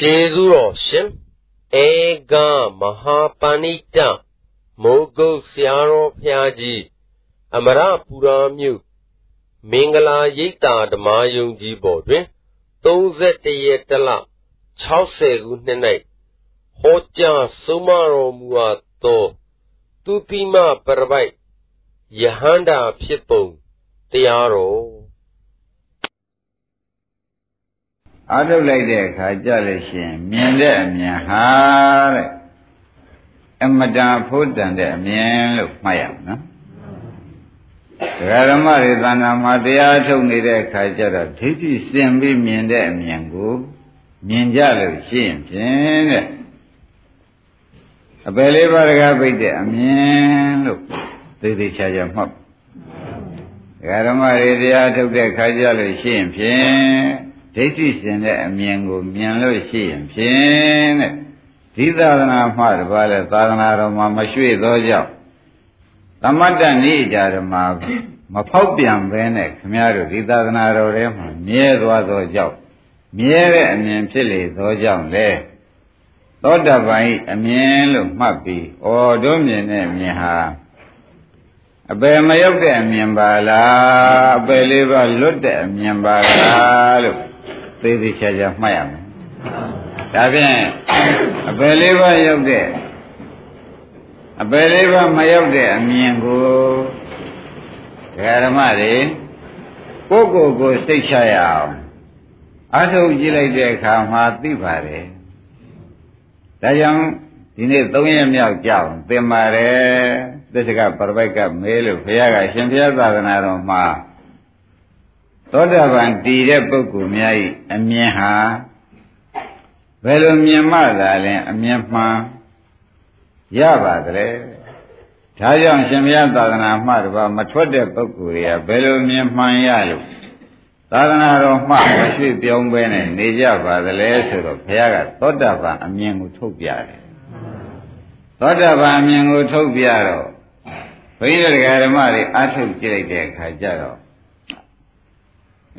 ကျေးဇူးတော်ရှင်ဧကမဟာပဏိတမိုးကုတ်ဆရာတော်ဖျားကြီးအမရပူရာမြို့မင်္ဂလာရိပ်သာဓမ္မယုံကြီးပေါ်တွင်31ရက်တလ60ခုနှစ်၌ဟောကြားဆုံးမတော်မူအပ်သောသူတိမပရပိုက်ယဟန္တာဖြစ်ပုံတရားတော် အားထုတ်လိုက်တဲ့အခါကြလို့ရှိရင်မြင်တဲ့အမြင်ဟာတဲ့အမတန်ဖို့တန်တဲ့အမြင်လို့မှတ်ရမယ်နော်ဒကာဓမ္မတွေသံဃာမှာတရားထုတ်နေတဲ့အခါကျတော့ဒိဋ္ဌိစင်ပြီးမြင်တဲ့အမြင်ကိုမြင်ကြလို့ရှိရင်ဖြင့်တဲ့အပယ်လေးပါးတကားပိတ်တဲ့အမြင်လို့သိသိချာချာမှတ်ဒကာဓမ္မတွေတရားထုတ်တဲ့အခါကျလို့ရှိရင်ဖြင့် ဒိဋ္ဌိစင်တဲ့အမြင်ကိုမြင်လို့ရှိရင်ဖြင့်တဲ့ဒီသာသနာမှတပါးလဲသာသနာတော်မှာမရွှေ့သောကြောင့်သမတ္တနိဒာဓမ္မမဖောက်ပြန်ဘဲနဲ့ခမည်းတော်ဒီသာသနာတော်ထဲမှာမြဲသွားသောကြောင့်မြဲတဲ့အမြင်ဖြစ်လေသောကြောင့်လေသောတပန်ဤအမြင်လို့မှတ်ပြီးဩတို့မြင်တဲ့အမြင်ဟာအပယ်မရောက်တဲ့အမြင်ပါလားအပယ်လေးပါလွတ်တဲ့အမြင်ပါလားလို့ သေသေးချာချာမှတ်ရမယ်ဒါဖြင့်အပယ်လေးပါရောက်တဲ့အပယ်လေးပါမရောက်တဲ့အမြင်ကိုဓမ္မတွေကိုကိုကိုကိုစိတ်ချရအောင်အထုတ်ကြည့်လိုက်တဲ့အခါမှာသိပါတယ်ဒါကြောင့်ဒီနေ့၃ရက်မြောက်ကြောင်သင်ပါတယ်သစ္စကပရပိုက်ကမေးလို့ဘုရားကရှင်ဘုရားသာသနာတော်မှာ သောတာပန်တည်တဲ့ပုဂ္ဂိုလ်များဤအမြင်ဟာဘယ်လိုမြင်မှသာလဲအမြင်မှန်ရပါသလဲဒါကြောင့်ရှင်ဘုရားသာသနာမှတပါမထွက်တဲ့ပုဂ္ဂိုလ်တွေကဘယ်လိုမြင်မှန်ရလို့သာသနာတော်မှမရှိပြောင်းပဲနဲ့နေကြပါသလဲဆိုတော့ဘုရားကသောတာပန်အမြင်ကိုထုတ်ပြတယ်သောတာပန်အမြင်ကိုထုတ်ပြတော့ဘုန်းကြီးတို့ဓမ္မတွေအထုတ်ကြည့်လိုက်တဲ့အခါကျတော့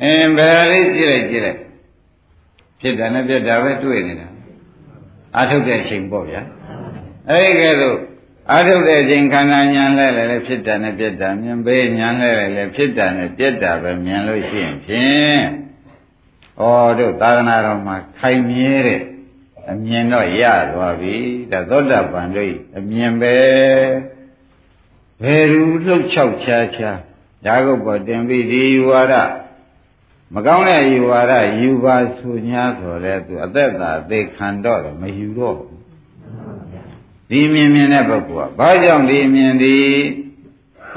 အင်းဘယ်လေးကြည့်လိုက်ကြည့်လိုက်ဖြစ်တာနဲ့ပြတ်တာပဲတွေ့နေတာအထုတ်တဲ့အချိန်ပေါ့ဗျာအဲဒီကဲတော့အထုတ်တဲ့အချိန်ခန္ဓာညာလဲလဲလဲဖြစ်တာနဲ့ပြတ်တာမြင်ပေးညာလဲလဲလဲဖြစ်တာနဲ့ပြတ်တာပဲမြင်လို့ရှိရင်ဖြင့်ဩတို့သာသနာတော်မှာခိုင်မြဲတဲ့အမြင်တော့ရသွားပြီဒါသောတာပန်တို့အမြင်ပဲဘယ်သူလှုပ်ချောက်ချာချာဓာတ်ကုတ်ပေါ်တင်ပြီးဒီဝါဒ မကောင်းတဲ့ယူဝါဒယူပါဆိုညာဆိုတဲ့သူအသက်သာသိခံတော့တယ်မယူတော့ဘူးဒီမြင်မြင်တဲ့ပုဂ္ဂိုလ်ကဘာကြောင့်ဒီမြင်ဒီ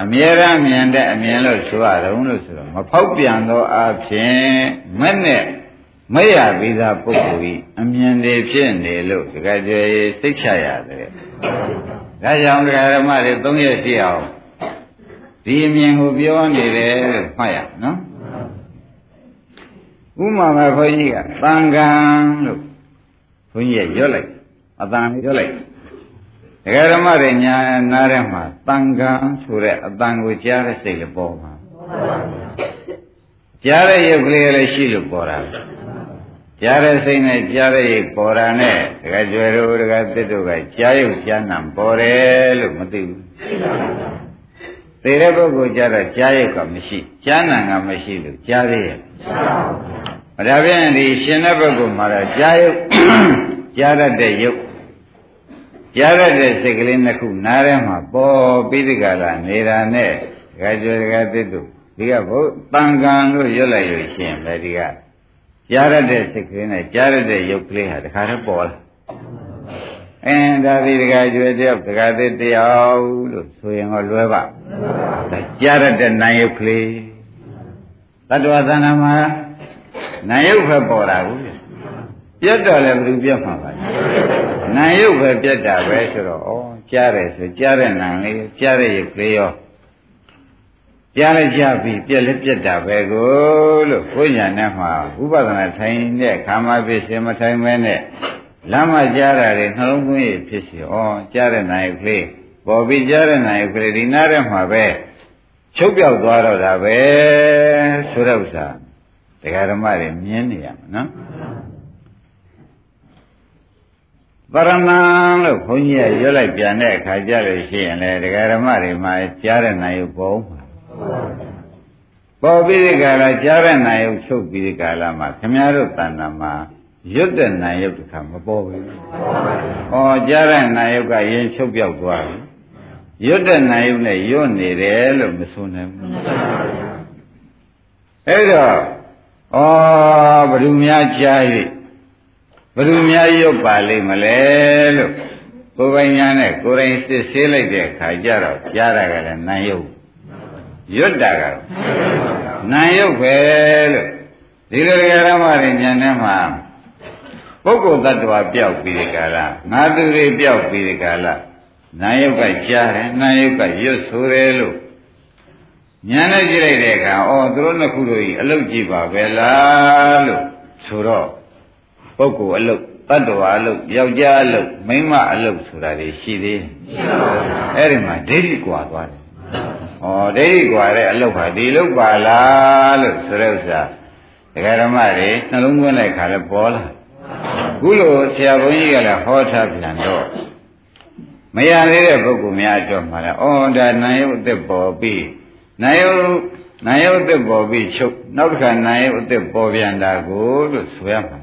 အမြဲတမ်းမြင်တဲ့အမြင်လို့ဆိုရတော့လို့ဆိုတော့မဖောက်ပြန်သောအဖြစ်မဲ့နဲ့မရပြီးသားပုဂ္ဂိုလ်ကြီးအမြင်တွေဖြစ်နေလို့တကယ်ကြွယ်စိတ်ချရတယ်ဒါကြောင့်ဓမ္မတွေ၃ရက်ရှိအောင်ဒီအမြင်ကိုပြောနေတယ်လို့မှတ်ရနော် ဥမာမှာဘုန်းကြီးကသံဃာလို့ဘုန်းကြီးကရွတ်လိုက်အတန်ရွတ်လိုက်ဒကာဓမ္မတွေညာနားထဲမှာတန်ခံဆိုတဲ့အတန်ကိုကြားတဲ့စိတ်လည်းပေါ်မှာကြားတဲ့ရုပ်ကလေးလည်းရှိလို့ပေါ်တာကြားတဲ့စိတ်နဲ့ကြားတဲ့ရုပ်ပေါ်တာနဲ့ဒကာကျွယ်တို့ဒကာတစ်တို့ကကြားရုပ်ကြားနာပေါ်တယ်လို့မသိဘူးသိတဲ့ပုဂ္ဂိုလ်ကြတော့ကြားရုပ်ကမရှိကြားနာကမရှိလို့ကြားသေးရဲ့ ဒါဖြင့်ဒီရှင်တဲ့ပုဂ္ဂိုလ်မှာတော့ကြားရုပ်ကြားတတ်တဲ့ရုပ်ကြားရတဲ့စိတ်ကလေးနှစ်ခုနားထဲမှာပေါ်ပြီးဒီကလာနေတာနဲ့ဒကာကျော်ဒကာသစ်တို့ဒီကဘုတန်ကံလို့ရွတ်လိုက်လို့ရှိရင်ပဲဒီကကြားရတဲ့စိတ်ကလေးနဲ့ကြားရတဲ့ရုပ်ကလေးဟာတခါတည်းပေါ်လာအင်းဒါဒီဒကာကျွယ်တယောက်ဒကာသစ်တယောက်လို့ဆိုရင်တော့လွယ်ပါဒါကြားရတဲ့နာယုတ်ကလေးတတ္တဝသဏ္ဍာန်မှာ နာယုတ်ပဲပေါ်တာဘူးပြတ်တော့လည်းဘယ်သူပြတ်မှာပါနာယုတ်ပဲပြတ်တာပဲဆိုတော့ဩကြားတယ်ဆိုကြားတဲ့နာလေးကြားတဲ့ရုပ်ကလေးရောကြားလိုက်ကြပြီပြက်လည်းပြက်တာပဲကိုလို့ဘုညာနဲ့မှာဥပဒနာထိုင်တဲ့ခါမှဖြစ်ရှင်မထိုင်မဲနဲ့လမ်းမကြားတာတွေနှလုံးသွင်းရဖြစ်စီဩကြားတဲ့နာယုတ်ကလေးပေါ်ပြီးကြားတဲ့နာယုတ်ကလေးဒီနားထဲမှာပဲချုပ်ပြောက်သွားတော့တာပဲဆိုတဲ့ဥစ္စာ တရားဓမ္မတွေမြင်နေရမှာနော်ပရမန်လို့ခွန်ကြီးကရွတ်လိုက်ပြန်တဲ့အခါကျလို့ရှိရင်လေဒကာဓမ္မတွေမှာကြားတဲ့နိုင်ရုပ်ပေါ်မှာပေါ်ပြီးဒီကလာကြားတဲ့နိုင်ရုပ်ချုပ်ပြီးဒီကလာမှာခမည်းတော်တဏ္ဍာမှာရွတ်တဲ့နိုင်ရုပ်တစ်ခါမပေါ်ဘူး။ဩကြားတဲ့နိုင်ရုပ်ကရင်ချုပ်ပြောက်သွားပြီ။ရွတ်တဲ့နိုင်ရုပ်နဲ့ရွတ်နေတယ်လို့မဆိုနိုင်ဘူး။အဲ့တော့ ဩဘယ်သူများကြား၍ဘယ်သူများရွတ်ပါလိမ့်မလဲလို့ကိုယ်ပိုင်ညာနဲ့ကိုယ်တိုင်စစ်ဆေးလိုက်တဲ့အခါကျတော့ကြားတာကလည်းနိုင်ရုပ်ရွတ်တာကတော့နိုင်ရုပ်ပဲလို့ဒီလိုဓမ္မတွေဉာဏ်ထဲမှာပုဂ္ဂိုလ်တ attva ပျောက်ပြီးဒီကလာငါသူတွေပျောက်ပြီးဒီကလာနာယုတ်ကကြားတယ်နာယုတ်ကရွတ်ဆိုတယ်လို့ ညာနဲ့ကြည့်လိုက်တဲ့အခါအော်သူတို့နှစ်ခုတို့ဤအလုတ်ကြည့်ပါပဲလားလို့ဆိုတော့ပုဂ္ဂိုလ်အလုတ်တ attva အလုတ်ယောက်ျားအလုတ်မိန်းမအလုတ်ဆိုတာတွေရှိသေးတယ်ရှိပါဘူးအဲ့ဒီမှာဒိဋ္ဌိကွာသွားတယ်ဩဒိဋ္ဌိကွာတဲ့အလုတ်ဟာဒီလုတ်ပါလားလို့ဆိုတဲ့ဥစ္စာဒကာဓမ္မတွေနှလုံးသွင်းလိုက်ခါလဲပေါ်လာခုလိုဆရာဘုန်းကြီးကလည်းဟောထားပြန်တော့မရသေးတဲ့ပုဂ္ဂိုလ်များအတွက်မှာလဲဩဒါနာယုတ်အသက်ပေါ်ပြီး နာယုတ်နာယုတ်အသက်ပေါ်ပြီးချုပ်နောက်တစ်ခါနာယုတ်အသက်ပေါ်ပြန်တာကိုလို့ဆိုရမှာ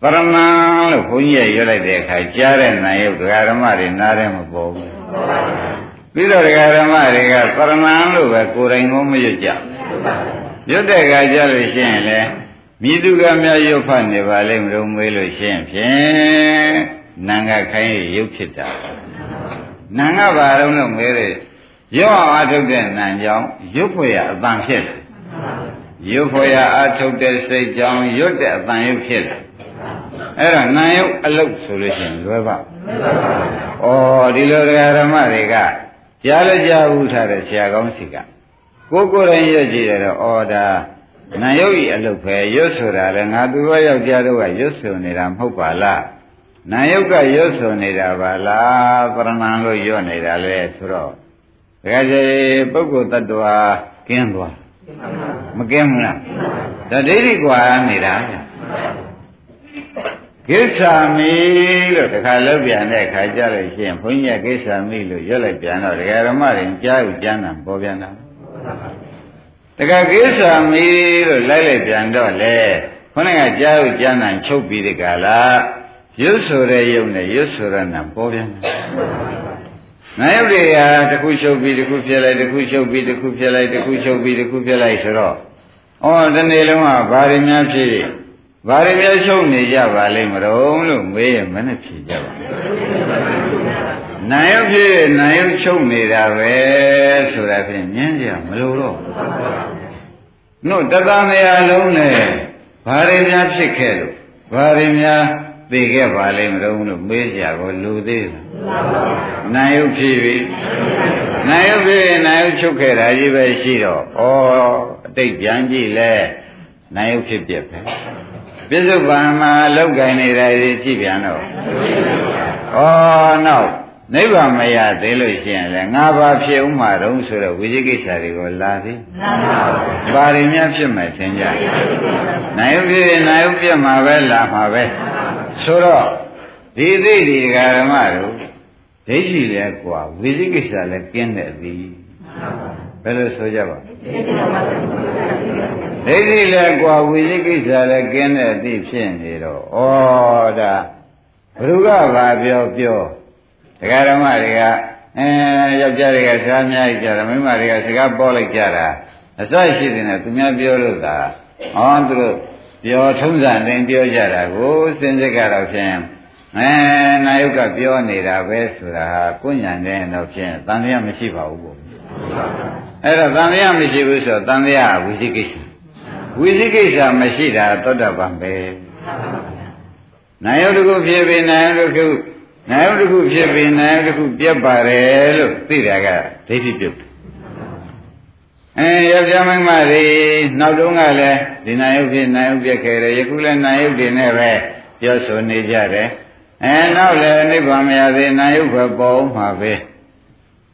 ပရမန်လို့ဘုန်းကြီးရရွတ်လိုက်တဲ့အခါကြားတဲ့နာယုတ်ဒကာဓမ္မတွေနားထဲမပေါ်ဘူးပြီးတော့ဒကာဓမ္မတွေကပရမန်လို့ပဲကိုယ်တိုင်ကိုမရွတ်ကြရွတ်တဲ့အခါကျလို့ရှိရင်လေမိသူကများရွတ်ဖတ်နေပါလိမ့်မလို့မေးလို့ရှိရင်ဖြင့် နံကခိုင်းရုပ်ဖြစ်တာနံကဘာတော့လို့မေးတယ်ရွတ်အောင်အထုတ်တဲ့နံကြောင့်ရွတ်ဖွယ်ရအတန်ဖြစ်တယ်ရွတ်ဖွယ်ရအထုတ်တဲ့စိတ်ကြောင့်ရွတ်တဲ့အတန်ရုပ်ဖြစ်တယ်အဲ့ဒါနာယုတ်အလုတ်ဆိုလို့ရှိရင်လွယ်ပါဩဒီလိုတရားဓမ္မတွေကကြားလည်းကြားဘူးထားတဲ့ဆရာကောင်းစီကကိုကိုယ်တိုင်ရွတ်ကြည့်တယ်တော့ဩဒါနာယုတ်ဤအလုတ်ပဲရွတ်ဆိုတာလေငါသူတို့ယောက်ျားတို့ကရွတ်ဆိုနေတာမဟုတ်ပါလား နာယုတ်ကရွတ်ဆိုနေတာပါလားပရမန်လို့ရွတ်နေတာလေဆိုတော့တကယ်ကြီးပုဂ္ဂိုလ်တ attva ကင်းသွားမကင်းဘူးလားဒါဒိဋ္ဌိကွာနေတာကိစ္ဆာမိလို့တခါလောက်ပြန်တဲ့ခါကြလို့ရှိရင်ဘုန်းကြီးကကိစ္ဆာမိလို့ရွတ်လိုက်ပြန်တော့ဒကာရမတွေကြားယူကျမ်းတာပေါ်ပြန်တာတခါကိစ္ဆာမိလို့လိုက်လိုက်ပြန်တော့လေခေါင်းကကြားယူကျမ်းတာချုပ်ပြီးဒီကလာ ရွတ်ဆိုတဲ့ယုံနဲ့ရွတ်ဆိုရတာပေါ်ပြန်တာငါရုပ်တွေဟာတစ်ခုချုပ်ပြီးတစ်ခုဖြစ်လိုက်တစ်ခုချုပ်ပြီးတစ်ခုဖြစ်လိုက်တစ်ခုချုပ်ပြီးတစ်ခုဖြစ်လိုက်ဆိုတော့ဩဒီနေ့လုံးကဘာတွေများဖြစ်ဘာတွေများချုပ်နေကြပါလိမ့်မလို့လို့မေးရင်မနဲ့ဖြေကြပါနာယုတ်ဖြစ်နာယုတ်ချုပ်နေတာပဲဆိုတာဖြင့်မြင်ကြမလို့တော့နို့တသမယလုံးနဲ့ဘာတွေများဖြစ်ခဲ့လို့ဘာတွေများ သိခဲ့ပါလိမ့်မလို့လို့မေးကြတော့လူသေးလားနာယုတ်ဖြစ်ပြီနာယုတ်ဖြစ်နာယုတ်ချုပ်ခဲ့တာကြီးပဲရှိတော့ဩအတိတ်ပြန်ကြည့်လဲနာယုတ်ဖြစ်ပြပဲပြစ္ဆုတ်ပံမှာလောက်ကင်နေတာကြီးကြည့်ပြန်တော့ဩနောက်နိဗ္ဗာန်မရသေးလို့ရှိရင်လည်းငါဘာဖြစ်ဥမှာတုံးဆိုတော့ဝိသိကိစ္စတွေကိုလာပြီလာပါဘူးဘာတွေများဖြစ်မယ်သင်ကြနိုင်ုပ်ဖြစ်နိုင်ုပ်ပြတ်မှာပဲလာမှာပဲ ဆိုတော့ဒီသိဒီဓမ္မတို့ဒိဋ္ဌိလည်းกว่าဝိသိကိစ္စလည်းကျင်းတဲ့သည်ဘယ်လိုဆိုကြပါဒိဋ္ဌိလည်းกว่าဝိသိကိစ္စလည်းကျင်းတဲ့သည်ဖြစ်နေတော့ဩဒါဘုရားကဘာပြောပြောဒကာဓမ္မတွေကအဲယောက်ျားတွေကစကားများကြတာမိန်းမတွေကစကားပေါ်လိုက်ကြတာအစရှိတဲ့နဲ့သူများပြောလို့သာဟောသူတို့ ပြောထုံးစံတင်ပြောကြတာကိုစင်စစ်ကတော့ဖြင့်အဲနာယုတ်ကပြောနေတာပဲဆိုတာဟာကိုညာတဲ့တော့ဖြင့်တန်တရားမရှိပါဘူးပေါ့အဲ့တော့တန်တရားမရှိဘူးဆိုတော့တန်တရားဝိသိကိစ္စဝိသိကိစ္စမရှိတာသောတာပန်ပဲနာယုတ်တခုဖြစ်ပြီးနာယုတ်တခုနာယုတ်တခုဖြစ်ပြီးနာယုတ်တခုပြတ်ပါတယ်လို့သိတာကဒိဋ္ဌိပြုတ် အဲယောက်ျားမိန်းမတွေနောက်တုန်းကလည်းဒီနာယုတ်ဖြစ်နာယုတ်ပြတ်ခဲ့တယ်ယခုလည်းနာယုတ်တွေနဲ့ပဲပြောဆိုနေကြတယ်အဲနောက်လည်းနိဗ္ဗာန်မရသေးနာယုတ်ပဲပေါ်မှာပဲ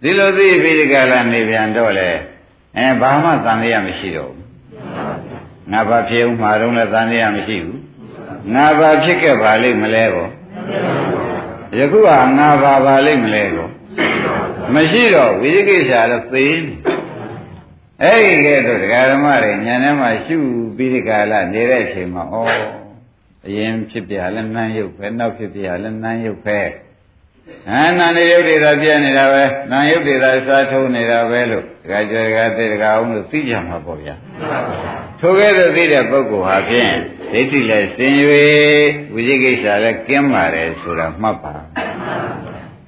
ဒီလိုသိပြီးဒီကလာနေပြန်တော့လေအဲဘာမှသံဃာမရှိတော့ဘူးငါဘာဖြစ်ဦးမှာတော့လည်းတန်ရမရှိဘူးငါဘာဖြစ်ခဲ့ပါလိမ့်မလဲကောယခုကငါဘာပါလိမ့်မလဲကောမရှိတော့ဝိသိကိစ္စလည်းသိနေ အဲ့ဒီကဲတော့ဒကာဓမ္မတွေညာထဲမှာရှုပြီးဒီကာလနေတဲ့အချိန်မှာဩအရင်ဖြစ်ပြလည်းနှမ်းရုပ်ပဲနောက်ဖြစ်ပြလည်းနှမ်းရုပ်ပဲအာနာနေရုပ်တွေသာပြနေတာပဲနာရုပ်တွေသာစားထုံးနေတာပဲလို့ဒကာကျော်ဒကာသေးဒကာအောင်လို့သိကြမှာပေါ့ဗျာထိုကဲ့သို့သိတဲ့ပုဂ္ဂိုလ်ဟာဖြင့်ဒိဋ္ဌိလည်းစင်၍ဝိသိကိစ္စလည်းကင်းပါတယ်ဆိုတာမှတ်ပါ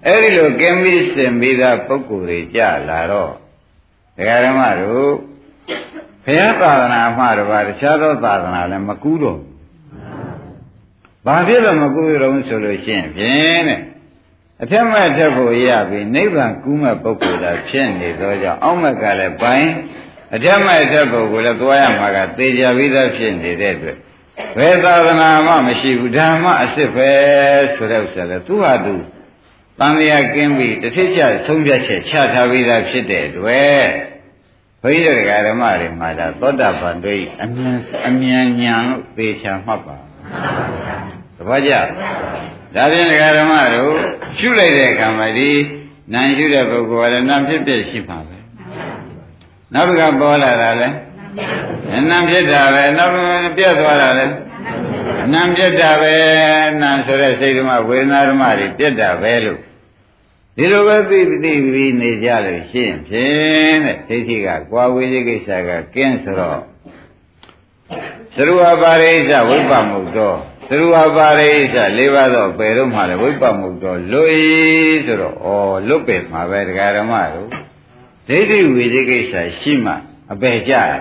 အဲ့ဒီလိုကင်းပြီးစင်ပြီးသားပုဂ္ဂိုလ်တွေကြလာတော့ ဒကာဓမ္မတို့ဘုရားသာသနာမှတပါးတခြားသောသာသနာလည်းမကူးတော့ဘာဖြစ်လို့မကူးရုံဆိုလို့ရှိရင်ဖြင့်တဲ့အထက်မဲ့ထက်ဖို့ရပြီနိဗ္ဗာန်ကူးမဲ့ပုဂ္ဂိုလ်သာဖြစ်နေသောကြောင့်အောက်မဲ့ကလည်းပိုင်းအထက်မဲ့ထက်ဖို့ကိုလည်းသွားရမှာကသေချာပြီးသားဖြစ်နေတဲ့အတွက်ဘယ်သာသနာမှမရှိဘူးဓမ္မအစ်စ်ပဲဆိုတဲ့ဥစ္စာလဲသူဟာသူ တန်မြာကင်းပြီးတစ်ထစ်ချဆုံးဖြတ်ချက်ချထားပြီးသားဖြစ်တဲ့အတွက်ဘုန်းကြီးတို့ဓမ္မတွေမှာဒါသောတာပန်တို့အမြန်အမြန်ညာလို့သေချာမှတ်ပါသဘောကျဒါဖြင့်ဓမ္မတို့ရှုလိုက်တဲ့အခါမှာဒီနာရှုတဲ့ပုဂ္ဂိုလ်ကလည်းနာဖြစ်ဖြစ်ရှိမှာပဲနောက်တစ်ခါပေါ်လာတာလဲနာဖြစ်တာပဲနောက်ပြတ်သွားတာလဲနာပြတ်တာပဲနာဆိုတဲ့စိတ်ဓမ္မဝေဒနာဓမ္မတွေပြတ်တာပဲလို့ ဒီလိုပဲသိသိပြီးနေကြလို့ရှိရင်ဖြင့်တဲ့ဒိဋ္ဌိကကွာဝေးကိစ္စကကင်းဆိုတော့သရဝပါရိစ္ဆဝိပ္ပမုတ်တော်သရဝပါရိစ္ဆ၄ပါးတော့ပယ်တော့မှလည်းဝိပ္ပမုတ်တော်လွတ်ဤဆိုတော့ဩလွတ်ပယ်မှာပဲတရားဓမ္မတို့ဒိဋ္ဌိဝိသိကိစ္စရှိမှအပယ်ကြရတာ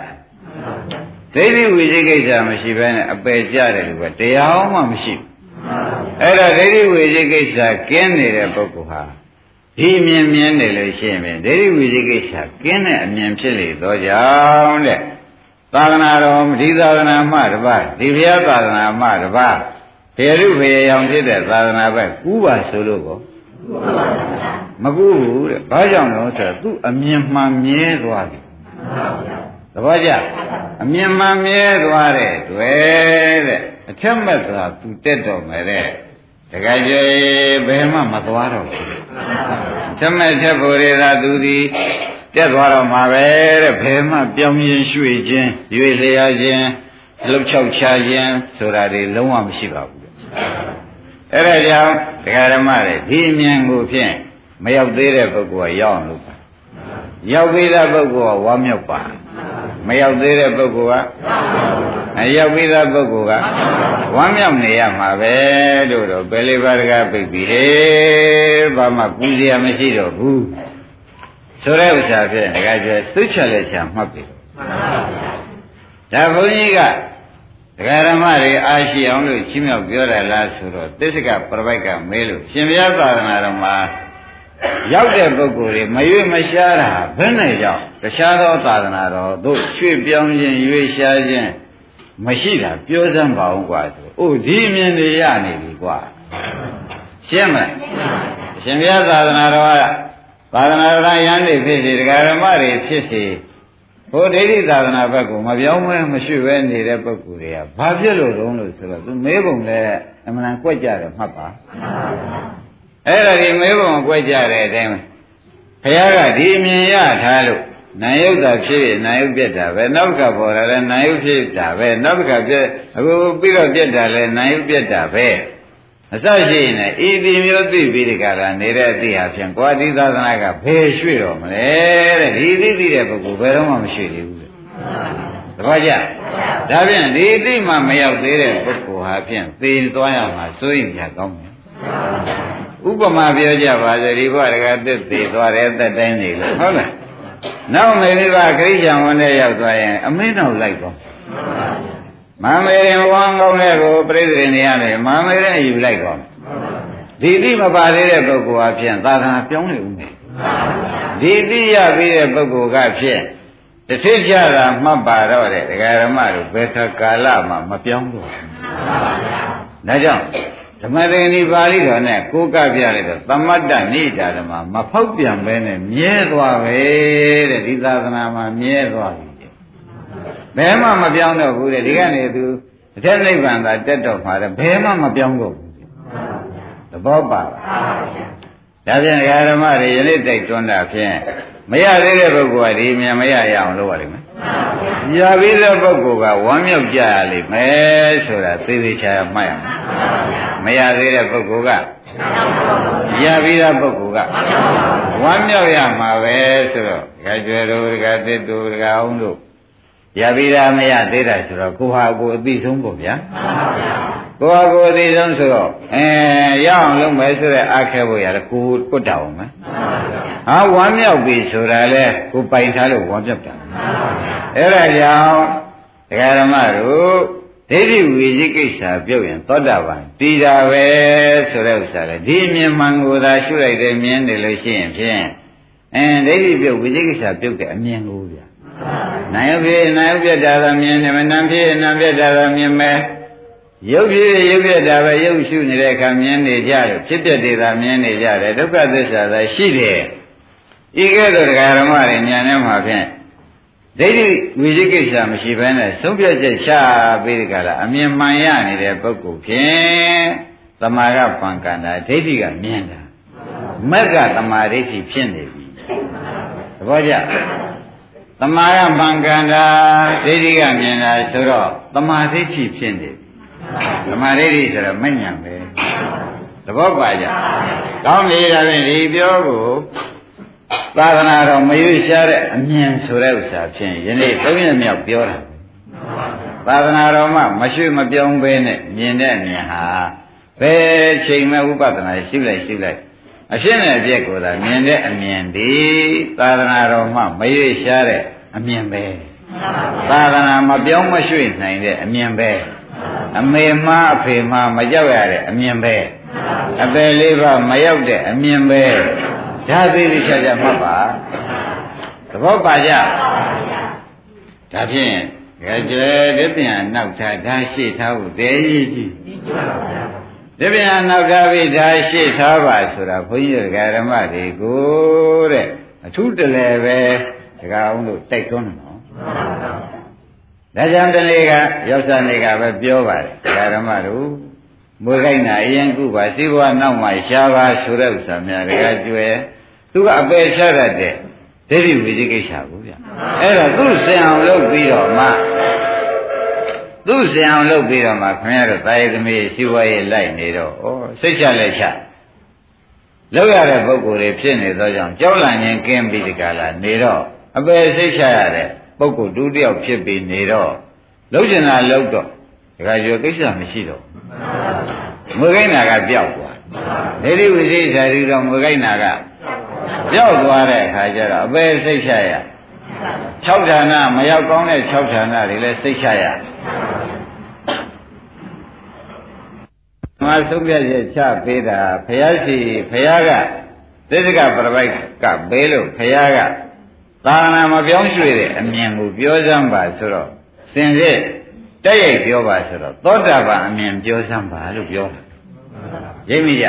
ဒိဋ္ဌိဝိသိကိစ္စမရှိဘဲနဲ့အပယ်ကြတယ်လို့ပဲတရားမှမရှိဘူးအဲ့ဒါဒိဋ္ဌိဝိသိကိစ္စကင်းနေတဲ့ပုဂ္ဂိုလ်ဟာ ဒီမြင်မြင်နေလို့ရှိရင်ဒိဋ္ဌိဝိသိကိစ္စကင်းတဲ့အမြင်ဖြစ်လေတော့ကြောင့်တဲ့သာသနာတော်ဒီသာသနာမှတပါးဒီဘုရားသာသနာမှတပါးဖေရုဖေရောင်ဖြစ်တဲ့သာသနာဘက်ကူးပါဆိုလို့ကောမကူးဘူးတဲ့ဘာကြောင့်လဲဆိုတော့သူအမြင်မှန်မြဲသွားပြီသဘောကျအမြင်မှန်မြဲသွားတဲ့တွေ့တဲ့အထက်မဲ့သာသူတက်တော်မယ်တဲ့ တခါကျေဘယ်မှမသွားတော့ဘူးအထက်မဲ့ချက်ဖို့ရတာသူသည်တက်သွားတော့မှာပဲတဲ့ဘယ်မှပြောင်းရင်ရွှေ့ခြင်းရွေလျာခြင်းလှုပ်ချောက်ချခြင်းဆိုတာတွေလုံးဝမရှိပါဘူးအဲ့ဒါကြောင့်တရားဓမ္မတွေဒီအမြင်ကိုဖြင့်မရောက်သေးတဲ့ပုဂ္ဂိုလ်ကရောက်အောင်လုပ်ပါရောက်သေးတဲ့ပုဂ္ဂိုလ်ကဝမ်းမြောက်ပါ မရောက်သေးတဲ့ပုဂ္ဂိုလ်ကအရောက်ပြီးသားပုဂ္ဂိုလ်ကဝမ်းမြောက်နေရမှာပဲလို့တော့ပယ်လေးပါးတကားပြိပြီဟေးဘာမှပူစရာမရှိတော့ဘူးဆိုတဲ့ဥစ္စာဖြင့်တခါကျသုချက်လက်ချာမှတ်ပြီဒါဘုန်းကြီးကဒကာရမတွေအားရှိအောင်လို့ချင်းမြောက်ပြောတယ်လားဆိုတော့သစ္စကပြပိုက်ကမေးလို့ရှင်ဘုရားသာသနာတော်မှာရောက်တဲ့ပုဂ္ဂိုလ်တွေမရွေ့မရှားတာဘယ်နဲ့ကြောင့် တခြားသောသာသနာတော်တို့ရွှေ့ပြောင်းခြင်းရွေ့ရှားခြင်းမရှိတာပြောစမ်းပါဦးကွာဆိုအိုးဒီမြင်တွေရနေပြီကွာရှင်းမလားရှင်ဘုရားသာသနာတော်ကသာသနာတော်ရန်တွေဖြစ်စေဒကာရမတွေဖြစ်စေဘုဒ္ဓိဋ္ဌိသာသနာဘက်ကိုမပြောင်းမဲမရှိပဲနေတဲ့ပုဂ္ဂိုလ်တွေကဘာဖြစ်လို့တုံးလို့ဆိုတော့သူမေးပုံလဲအမှန်ကွက်ကြတယ်မှတ်ပါအဲ့ဒါဒီမေးပုံကွက်ကြတဲ့အတိုင်းဘုရားကဒီအမြင်ရထားလို့ နာယုတ်တာဖြစ်ရင်နာယုတ်ပြက်တာပဲနောက်တစ်ခါပေါ်လာလဲနာယုတ်ဖြစ်တာပဲနောက်တစ်ခါပြက်အခုပြီးတော့ပြက်တာလဲနာယုတ်ပြက်တာပဲအစရှိရင်ဤဒီမျိုးသိပြီးဒီကရာနေတဲ့အသည့်ဟာဖြင့်ကွာဒီသာသနာကဘယ်ရွှေ့တော့မလဲတဲ့ဒီသိသိတဲ့ပုဂ္ဂိုလ်ဘယ်တော့မှမရွှေ့သေးဘူးတဲ့တပည့်ကြဒါဖြင့်ဒီသိမှမရောက်သေးတဲ့ပုဂ္ဂိုလ်ဟာဖြင့်သေသွားရမှာစိုးရင်ကြကောင်းတယ်ဥပမာပြောကြပါစေဒီဘဝတကသက်သေးသွားတယ်သက်တိုင်းနေလို့ဟုတ်လား နောက်မေရိကခရိယံဝန်နဲ့ရောက်သွားရင် အမင်းတော်လိုက်တော့မမေရင်ဝမ်းကောင်းတဲ့ကိုပြိဿရင်နေရတယ်မမေရင်ယူလိုက်တော့ဒီတိမပါသေးတဲ့ပုဂ္ဂိုလ်အဖြစ်သာသနာပြောင်းနေဦးမယ်ဒီတိရပြီးတဲ့ပုဂ္ဂိုလ်ကဖြစ်တထစ်ကြတာမှတ်ပါတော့တဲ့ဒကာရမတို့ဘယ်ခါကာလမှမပြောင်းတော့ဘူးဒါကြောင့် ဓမ္မသင်္ဒီပါဠိတော်နဲ့ကိုးကပြလိုက်တော့သမတ္တနိဒာဓမ္မမဖောက်ပြန်ပဲနဲ့မြဲသွားပဲတဲ့ဒီသာသနာမှာမြဲသွားပြီဘယ်မှမပြောင်းတော့ဘူးတဲ့ဒီကနေသူအထက်နိဗ္ဗာန်သာတက်တော့မှာတဲ့ဘယ်မှမပြောင်းတော့ဘူးသဘောပါလားဒါဖြင့်ဓမ္မတွေယနေ့တိုက်တွန်းတာဖြင့်မရသေးတဲ့ပုဂ္ဂိုလ်ကဒီမြန်မရရအောင်လုပ်ရလိမ့်မယ်။ ရပြီးတဲ့ပုဂ္ဂိုလ်ကဝမ်းမြောက်ကြရလိမ့်မယ်ဆိုတာသေသေးချာမှတ်ရမယ်။မရသေးတဲ့ပုဂ္ဂိုလ်ကရပြီးတဲ့ပုဂ္ဂိုလ်ကဝမ်းမြောက်ရမှာပဲဆိုတော့ဒကာကျွယ်တို့ဒကာသစ်တို့ဒကာအောင်တို့ရပြီးတာမရသေးတာဆိုတော့ကိုဟာကိုအသိဆုံးပေါ့ဗျာကိုဟာကိုအသိဆုံးဆိုတော့အဲရအောင်လုပ်မယ်ဆိုတဲ့အားခဲဖို့ရတယ်ကိုကွတ်တာအောင်မယ်ဟာဝမ်းမြောက်ပြီဆိုတာလေကိုပိုင်ထားလို့ဝမ်းမြောက်တာ အဲ့ဒါကြောင့်ဒကာဓမ္မတို့ဒိဋ္ဌိဝိဇိကိစ္စပြုတ်ရင်သောတာပန်တည်တာပဲဆိုတဲ့ဥစ္စာလေဒီမြင်မှန်ကိုသာရှုလိုက်တယ်မြင်တယ်လို့ရှိရင်ဖြင့်အင်းဒိဋ္ဌိပြုတ်ဝိဇိကိစ္စပြုတ်တဲ့အမြင်ကိုဗျာနာယုဖြစ်နာယုပြတ်တာသာမြင်တယ်မနံဖြစ်နံပြတ်တာသာမြင်မယ်ရုပ်ဖြစ်ရုပ်ပြတ်တာပဲရုပ်ရှုနေတဲ့အခါမြင်နေကြတယ်ဖြစ်ပြတဲ့သာမြင်နေကြတယ်ဒုက္ခသစ္စာသာရှိတယ်ဤကဲ့သို့တရားဓမ္မတွေဉာဏ်နဲ့မှဖြင့် ဒိဋ္ဌိဝိသိကိစ္စမရှိဘဲနဲ့သုံးပြချက်ချပြီးဒီကလာအမြင်မှန်ရနေတဲ့ပုဂ္ဂိုလ်ဖြင့်သမာကပံကန္တာဒိဋ္ဌိကမြင်တာမက်ကသမာဓိဋ္ဌိဖြစ်နေပြီသဘောကျသမာကပံကန္တာဒိဋ္ဌိကမြင်တာဆိုတော့သမာဓိဋ္ဌိဖြစ်နေပြီသမာဓိဋ္ဌိဆိုတော့မညံပဲသဘောပါကြကောင်းပြီဒါဖြင့်ဒီပြောကို သာသနာတော်မရွေးရှားတဲ့အမြင်ဆိုတဲ့ဥစ္စာဖြင့်ယနေ့သုံးရမြောက်ပြောတာသာသနာတော်မှာမရွှေ့မပြောင်းဘဲနဲ့မြင်တဲ့အမြင်ဟာဘယ်ချိန်မှဝိပဿနာရှုလိုက်ရှုလိုက်အရှင်းနဲ့အပြည့်ကိုသာမြင်တဲ့အမြင်ဒီသာသနာတော်မှာမရွေးရှားတဲ့အမြင်ပဲသာသနာမပြောင်းမရွှေ့နိုင်တဲ့အမြင်ပဲအမေမအဖေမမကြောက်ရတဲ့အမြင်ပဲအပယ်လေးပါမရောက်တဲ့အမြင်ပဲ ဒါသေးသေးချာချာမှတ်ပါသဘောပါကြဒါဖြင့်ကြဲကြဲဒီပြန်နောက်ထားဒါရှိထားဖို့တည်းကြီးကြီးဒီပြန်နောက်ထားပြီးဒါရှိထားပါဆိုတာဘုန်းကြီးဓမ္မတွေကိုတဲ့အထုတလဲပဲဒကာအောင်လို့တိုက်တွန်းတယ်နော်ဒါကြောင့်တနေ့ကရောက်စားနေကပဲပြောပါတယ်ဓမ္မတို့မွေခိုက်နာအရင်ကုပါစီဘဝနောက်မှရှားပါဆိုတဲ့ဥစ္စာများတကကျွယ် သူကအပယ်ချရတဲ့ဒိဋ္ဌိဝိသိကိစ္စကိုဗျအဲ့တော့သူ့စင်အောင်လုပ်ပြီးတော့မှသူ့စင်အောင်လုပ်ပြီးတော့မှခင်ဗျားတို့တာယသမီးရှိဝါရေးလိုက်နေတော့ဩစိတ်ချလက်ချလောက်ရတဲ့ပုံကိုယ်တွေဖြစ်နေသောကြောင့်ကြောက်လန့်ရင်ကင်းပြီးဒီကလာနေတော့အပယ်စိတ်ချရတဲ့ပုံကိုယ်ဒုတိယဖြစ်ပြီးနေတော့လုံးကျင်တာလုံးတော့ဒကာကျော်ကိစ္စမရှိတော့မွေကိန်းနာကပျောက်သွားဒိဋ္ဌိဝိသိကိစ္စဒီတော့မွေကိန်းနာက ပြောက်သွားတဲ့အခါကျတော့အပေစိတ်ချရ6ဌာနမရောက်ကောင်းတဲ့6ဌာနတွေလည်းစိတ်ချရမဆုံးဖြတ်ချက်ချပေးတာဘုရားရှိဘုရားကသစ္စကပရပိုက်ကဘေးလို့ဘုရားကသာနာမပြောင်းရွှေ့တဲ့အမြင်ကိုပြောစမ်းပါဆိုတော့စင်စစ်တက်ရိုက်ပြောပါဆိုတော့သောတာပန်အမြင်ပြောစမ်းပါလို့ပြောတာရိပ်မိကြ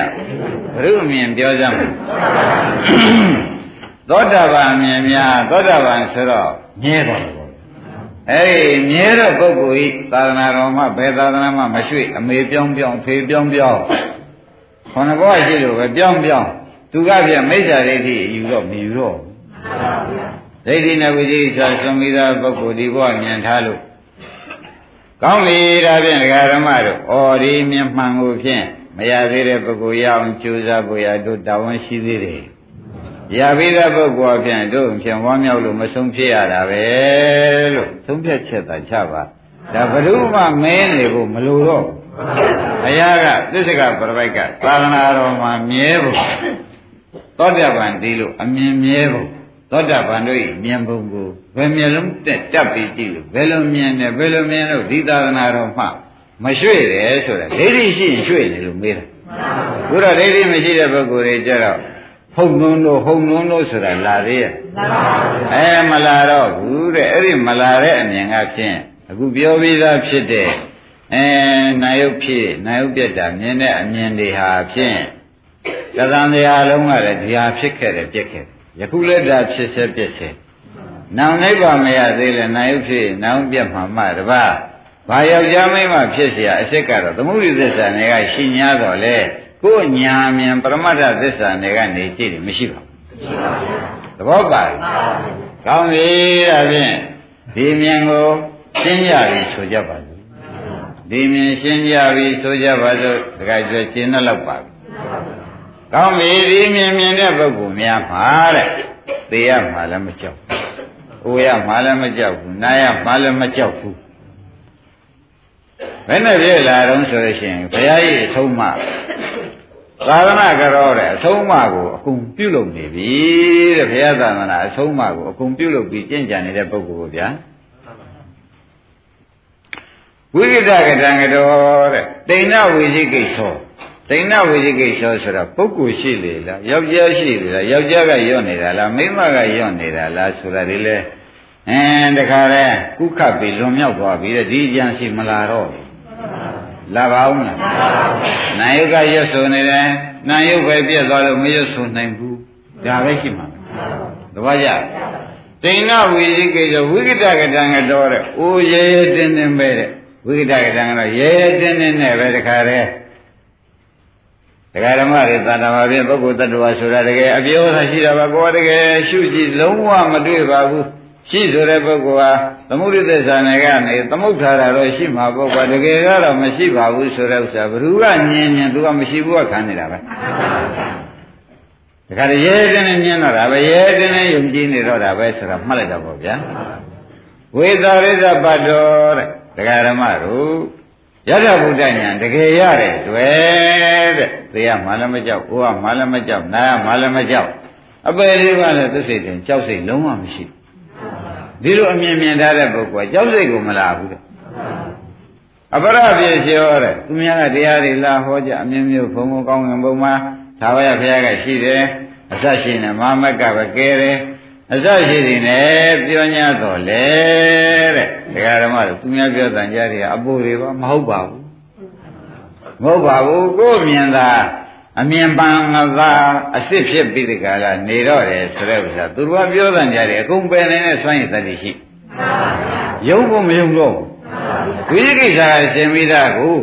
ဘုရုအမြင်ပြောစမ်းသောတာပန်အမြင်များသောတာပန်ဆိုတော့မြဲတယ်အဲဒီမြဲတဲ့ပုဂ္ဂိုလ်ဤသာသနာတော်မှာဘယ်သာသနာမှာမရွှေ့အမေပြောင်းပြောင်းဖေပြောင်းပြောင်းခொနဘောရှိလို့ပဲပြောင်းပြောင်းသူကပြမိစ္ဆာဒိဋ္ဌိယူတော့မယူတော့ဒိဋ္ဌိနဲ့ဝိသေသဆွန်ပြီးသားပုဂ္ဂိုလ်ဒီဘဝမြင်ထားလို့ကောင်းပြီဒါဖြင့်ဓမ္မတို့ဩဒီမြင်မှန်ကိုဖြင့် မရသေးတဲ့ပုဂ္ဂိုလ်ရအောင်ကြိုးစားဖို့ရတို့တာဝန်ရှိသေးတယ်ရပြီးတဲ့ပုဂ္ဂိုလ်ဖြင့်တို့ဖြင့်ဝမ်းမြောက်လို့မဆုံးဖြစ်ရတာပဲလို့သုံးဖြတ်ချက်သာချပါဒါဘ ᱹ မှမင်းနေဖို့မလိုတော့ဘုရားကသစ္စကပရပိုက်ကသာသနာတော်မှာမြဲဖို့သောတပန်ဒီလို့အမြင်မြဲဖို့သောတပန်တို့၏မြင်ပုံကိုဘယ်မျက်လုံးတက်တက်ပြီးကြည့်လို့ဘယ်လိုမြင်တယ်ဘယ်လိုမြင်လို့ဒီသာသနာတော်မှာ မရွှေ့တယ်ဆိုတာဒိဋ္ဌိရှိရင်ရွှေ့တယ်လို့မေးတာဘုရားဒိဋ္ဌိမရှိတဲ့ပုဂ္ဂိုလ်တွေကြတော့ဟုတ်နုံတို့ဟုတ်နုံတို့ဆိုတာလာသေးရဲ့အဲမလာတော့ဘူးတဲ့အဲ့ဒီမလာတဲ့အမြင်ကဖြင့်အခုပြောပြီးသားဖြစ်တဲ့အဲနာယုတ်ဖြစ်နာယုတ်ပြက်တာမြင်တဲ့အမြင်တွေဟာဖြင့်သံဃာတရားလုံးကလည်းဒီဟာဖြစ်ခဲ့တယ်ပြက်ခဲ့တယ်ယခုလည်းဒါဖြစ်စေပြက်စေနောင်နိဗ္ဗာန်မရသေးလဲနာယုဖြစ်နောင်ပြတ်မှာမှတပါး ဘာယောက်ျားမိန်းမဖြစ်เสียအစ်စ်ကတော့သမုဒိသစ္စာတွေကရှင်း냐တော့လေကိုယ်ညာမြန်ပရမတ္ထသစ္စာတွေကနေကြည့်တယ်မရှိပါဘူးသဘောပါကောင်းပြီဒါဖြင့်ဒီမြန်ကိုရှင်းကြပြီဆိုကြပါစို့ဒီမြင်ရှင်းကြပြီဆိုကြပါစို့တခါကျွရှင်းတော့ပါပြီကောင်းပြီဒီမြင်မြင်တဲ့ပုဂ္ဂိုလ်များမှာတဲ့သိရမှာလည်းမကြောက်ဘူး။အိုရမှာလည်းမကြောက်ဘူး။နာရမှာလည်းမကြောက်ဘူး။ ဘယ်နဲ့ပြည့်လာတော့ဆိုလို့ရှိရင်ဘုရားကြီးအဆုံးမသာသနာကြောတဲ့အဆုံးအမကိုအကုန်ပြုလုပ်နေပြီတဲ့ဘုရားသာသနာအဆုံးအမကိုအကုန်ပြုလုပ်ပြီးကျင့်ကြံနေတဲ့ပုဂ္ဂိုလ်ကိုဗျာဝိကိတကတံကတော်တဲ့တိဏဝိသိကိသောတိဏဝိသိကိသောဆိုတာပုဂ္ဂိုလ်ရှိလေလားယောက်ျားရှိလေလားယောက်ျားကယော့နေတာလားမိန်းမကယော့နေတာလားဆိုတာဒီလေအင်းတခါလဲကုခတ်ပြီးလွန်မြောက်သွားပြီတဲ့ဒီကြံရှိမလာတော့ လာပါဦးမလားနာယုကရွတ်ဆိုနေတယ်နာယုပဲပြက်သွားလို့မရွတ်ဆိုနိုင်ဘူးဒါပဲရှိမှာသဘောကျတိဏဝိသိကိသောဝိကိတကတံကတော်တဲ့အိုးရဲရဲတင်းတင်းပဲတဲ့ဝိကတကတံကတော့ရဲရဲတင်းတင်းနဲ့ပဲတခါတည်းတရားဓမ္မတွေသာတမာဖြင့်ပုဂ္ဂိုလ်တ attva ဆိုတာတကယ်အပြောသာရှိတာပါကိုယ်တကယ်ရှုကြည့်လုံးဝမတွေ့ပါဘူး ရှိဆိုတဲ့ပုဂ္ဂိုလ်ဟာသမုဒိသစ္စာနယ်ကနေသမုဋ္ဌာရတော့ရှိမှာပုဂ္ဂိုလ်တကယ်ကတော့မရှိပါဘူးဆိုတဲ့ဥစ္စာဘ누구ကညင်ညင်သူကမရှိဘူးကခံနေတာပဲဒါကြရဲတင်းနဲ့ညင်းတော့တာပဲရဲတင်းနဲ့ယုံကြည်နေတော့တာပဲဆိုတာမှတ်လိုက်တော့ပေါ့ဗျာဝေသာရိသပတ်တော်တဲ့တရားဓမ္မတို့ယထာဘုဒ္ဓညာတကယ်ရတဲ့တွေ့တဲ့သေရမှလည်းမကြောက်ကိုကမှလည်းမကြောက်နားမှလည်းမကြောက်အပယ်လေးပါးလည်းသစ္စိတ်တင်ကြောက်စိတ်လုံးဝမရှိ ဒီလိုအမြင်မြင်ထားတဲ့ပုဂ္ဂိုလ်ကကြောက်စိတ်ကိုမလာဘူးတဲ့အပရပြေလျောတဲ့သူများကတရားတွေလာဟောကြအမြင်မျိုးဘုံဘုံကောင်းငင်ဘုံမှာသာဝရဘုရားကရှိတယ်အစရှိနေမမကပဲကဲတယ်အစရှိနေနဲ့ပြော냐တော့လေတဲ့ဒကာဓမ္မတို့သူများပြောတန်ကြတယ်အပူတွေပါမဟုတ်ပါဘူးမဟုတ်ပါဘူးကိုယ်မြင်တာ အမြင်ပန်းငသာအစ်စ်ဖြစ်ပြီးဒီကလာနေတော့တယ်ဆိုတဲ့ဥစ္စာသူတို့ကပြောတန်ကြတယ်အကုန်ပယ်နေတဲ့စွမ်းရည်တတိရှိယုံဖို့မယုံတော့ဝိသိကိစ္စကရှင်မိသားကို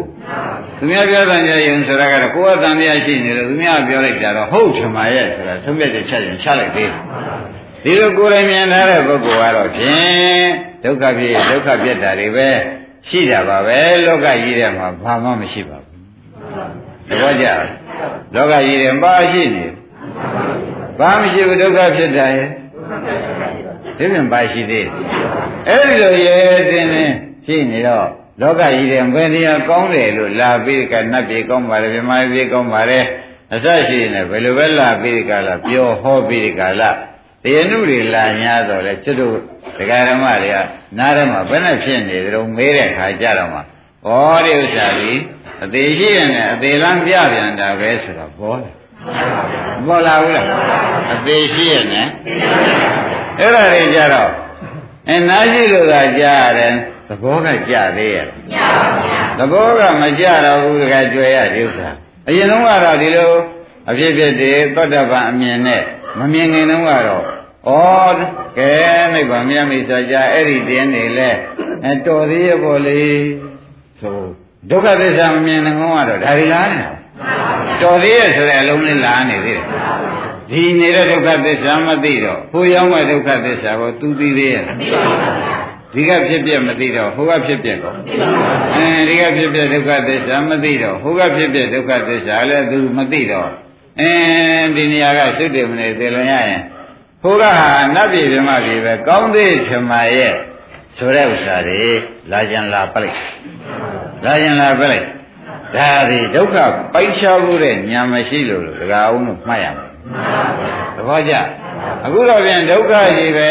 သူများပြောတဲ့ကြရင်ဆိုတာကတော့ကိုယ်ကတန်တရားရှိနေတယ်သူများပြောလိုက်ကြတော့ဟုတ်ချင်ပါရဲ့ဆိုတာသုံးပြတဲ့ချက်ရင်ချလိုက်သေးတယ်ဒီလိုကိုယ်တိုင်မြင်ထားတဲ့ပုဂ္ဂိုလ်ကတော့ဖြင့်ဒုက္ခဖြစ်ဒုက္ခပြတ်တာတွေပဲရှိတာပါပဲလောကကြီးထဲမှာဘာမှမရှိပါဘူး သဘောကျလောကကြီးထဲဘာရှိနေဘာမရှိဘူးဒုက္ခဖြစ်တာရဲ့ဒီပြင်ဘာရှိသေးအဲ့ဒီလိုရဲတင်းနေရှိနေတော့လောကကြီးထဲဘယ်နေရာကောင်းတယ်လို့လာပြီးကနတ်ပြေကောင်းပါလေမြမပြေကောင်းပါလေအစရှိနေဘယ်လိုပဲလာပြီးကလာပြောဟောပြီးကလာတရားနုတွေလာ냐တော့လေကျွတ်တို့ဒကာဓမ္မတွေကနားထဲမှာဘယ်နဲ့ဖြစ်နေကြုံမေးတဲ့ခါကြတော့မှဩဒီဥစ္စာကြီး အသေးရှိရင်လည်းအသေးလမ်းပြပြန်တာပဲဆိုတော့ပေါ်တယ်ပေါ်လာဘူးလားအသေးရှိရင်လည်းအဲ့ဒါတွေကြတော့အဲနာရှိလို့ကကြားရတယ်သဘောကကြသေးရဲ့သဘောကမကြတော့ဘူးတကယ်ကြွယ်ရဒီဥစ္စာအရင်တော့ကတော့ဒီလိုအဖြစ်ဖြစ်တွေသောတပန်အမြင်နဲ့မမြင်ခင်တုန်းကတော့ဩကဲနိဗ္ဗာန်မြတ်မိဆိုကြအဲ့ဒီတင်းနေလဲအတော်သေးရဲ့ပေါ့လေဆို ဒုက္ခသစ္စာမမြင်တဲ့ကောင်ကတော့ဒါတွေလားနေတာတော်သေးရဲ့ဆိုတဲ့အလုံးလေးလားနေသေးတယ်ဒီနေတဲ့ဒုက္ခသစ္စာမသိတော့ဟိုရောက်မဲ့ဒုက္ခသစ္စာကိုသူသိသေးရဲ့ဒီကဖြစ်ပြမသိတော့ဟိုကဖြစ်ပြကောအဲဒီကဖြစ်ပြဒုက္ခသစ္စာမသိတော့ဟိုကဖြစ်ပြဒုက္ခသစ္စာလည်းသူမသိတော့အင်းဒီနေရာကသုတေမနေသေလွန်ရရင်ဟိုကဟာနတ်ပြည်ပြမပြည်ပဲကောင်းသေးချမရဲ့ဆိုတဲ့ဥစ္စာတွေလာကြံလာပလိုက် လာကြံလာပလိုက်ဒါဒီဒုက္ခပိုက်ချဖို့တဲ့ညာမရှိလို့ဒကာအောင်လို့မှတ်ရမယ်သဘောကျအခုတော့ပြန်ဒုက္ခကြီးပဲ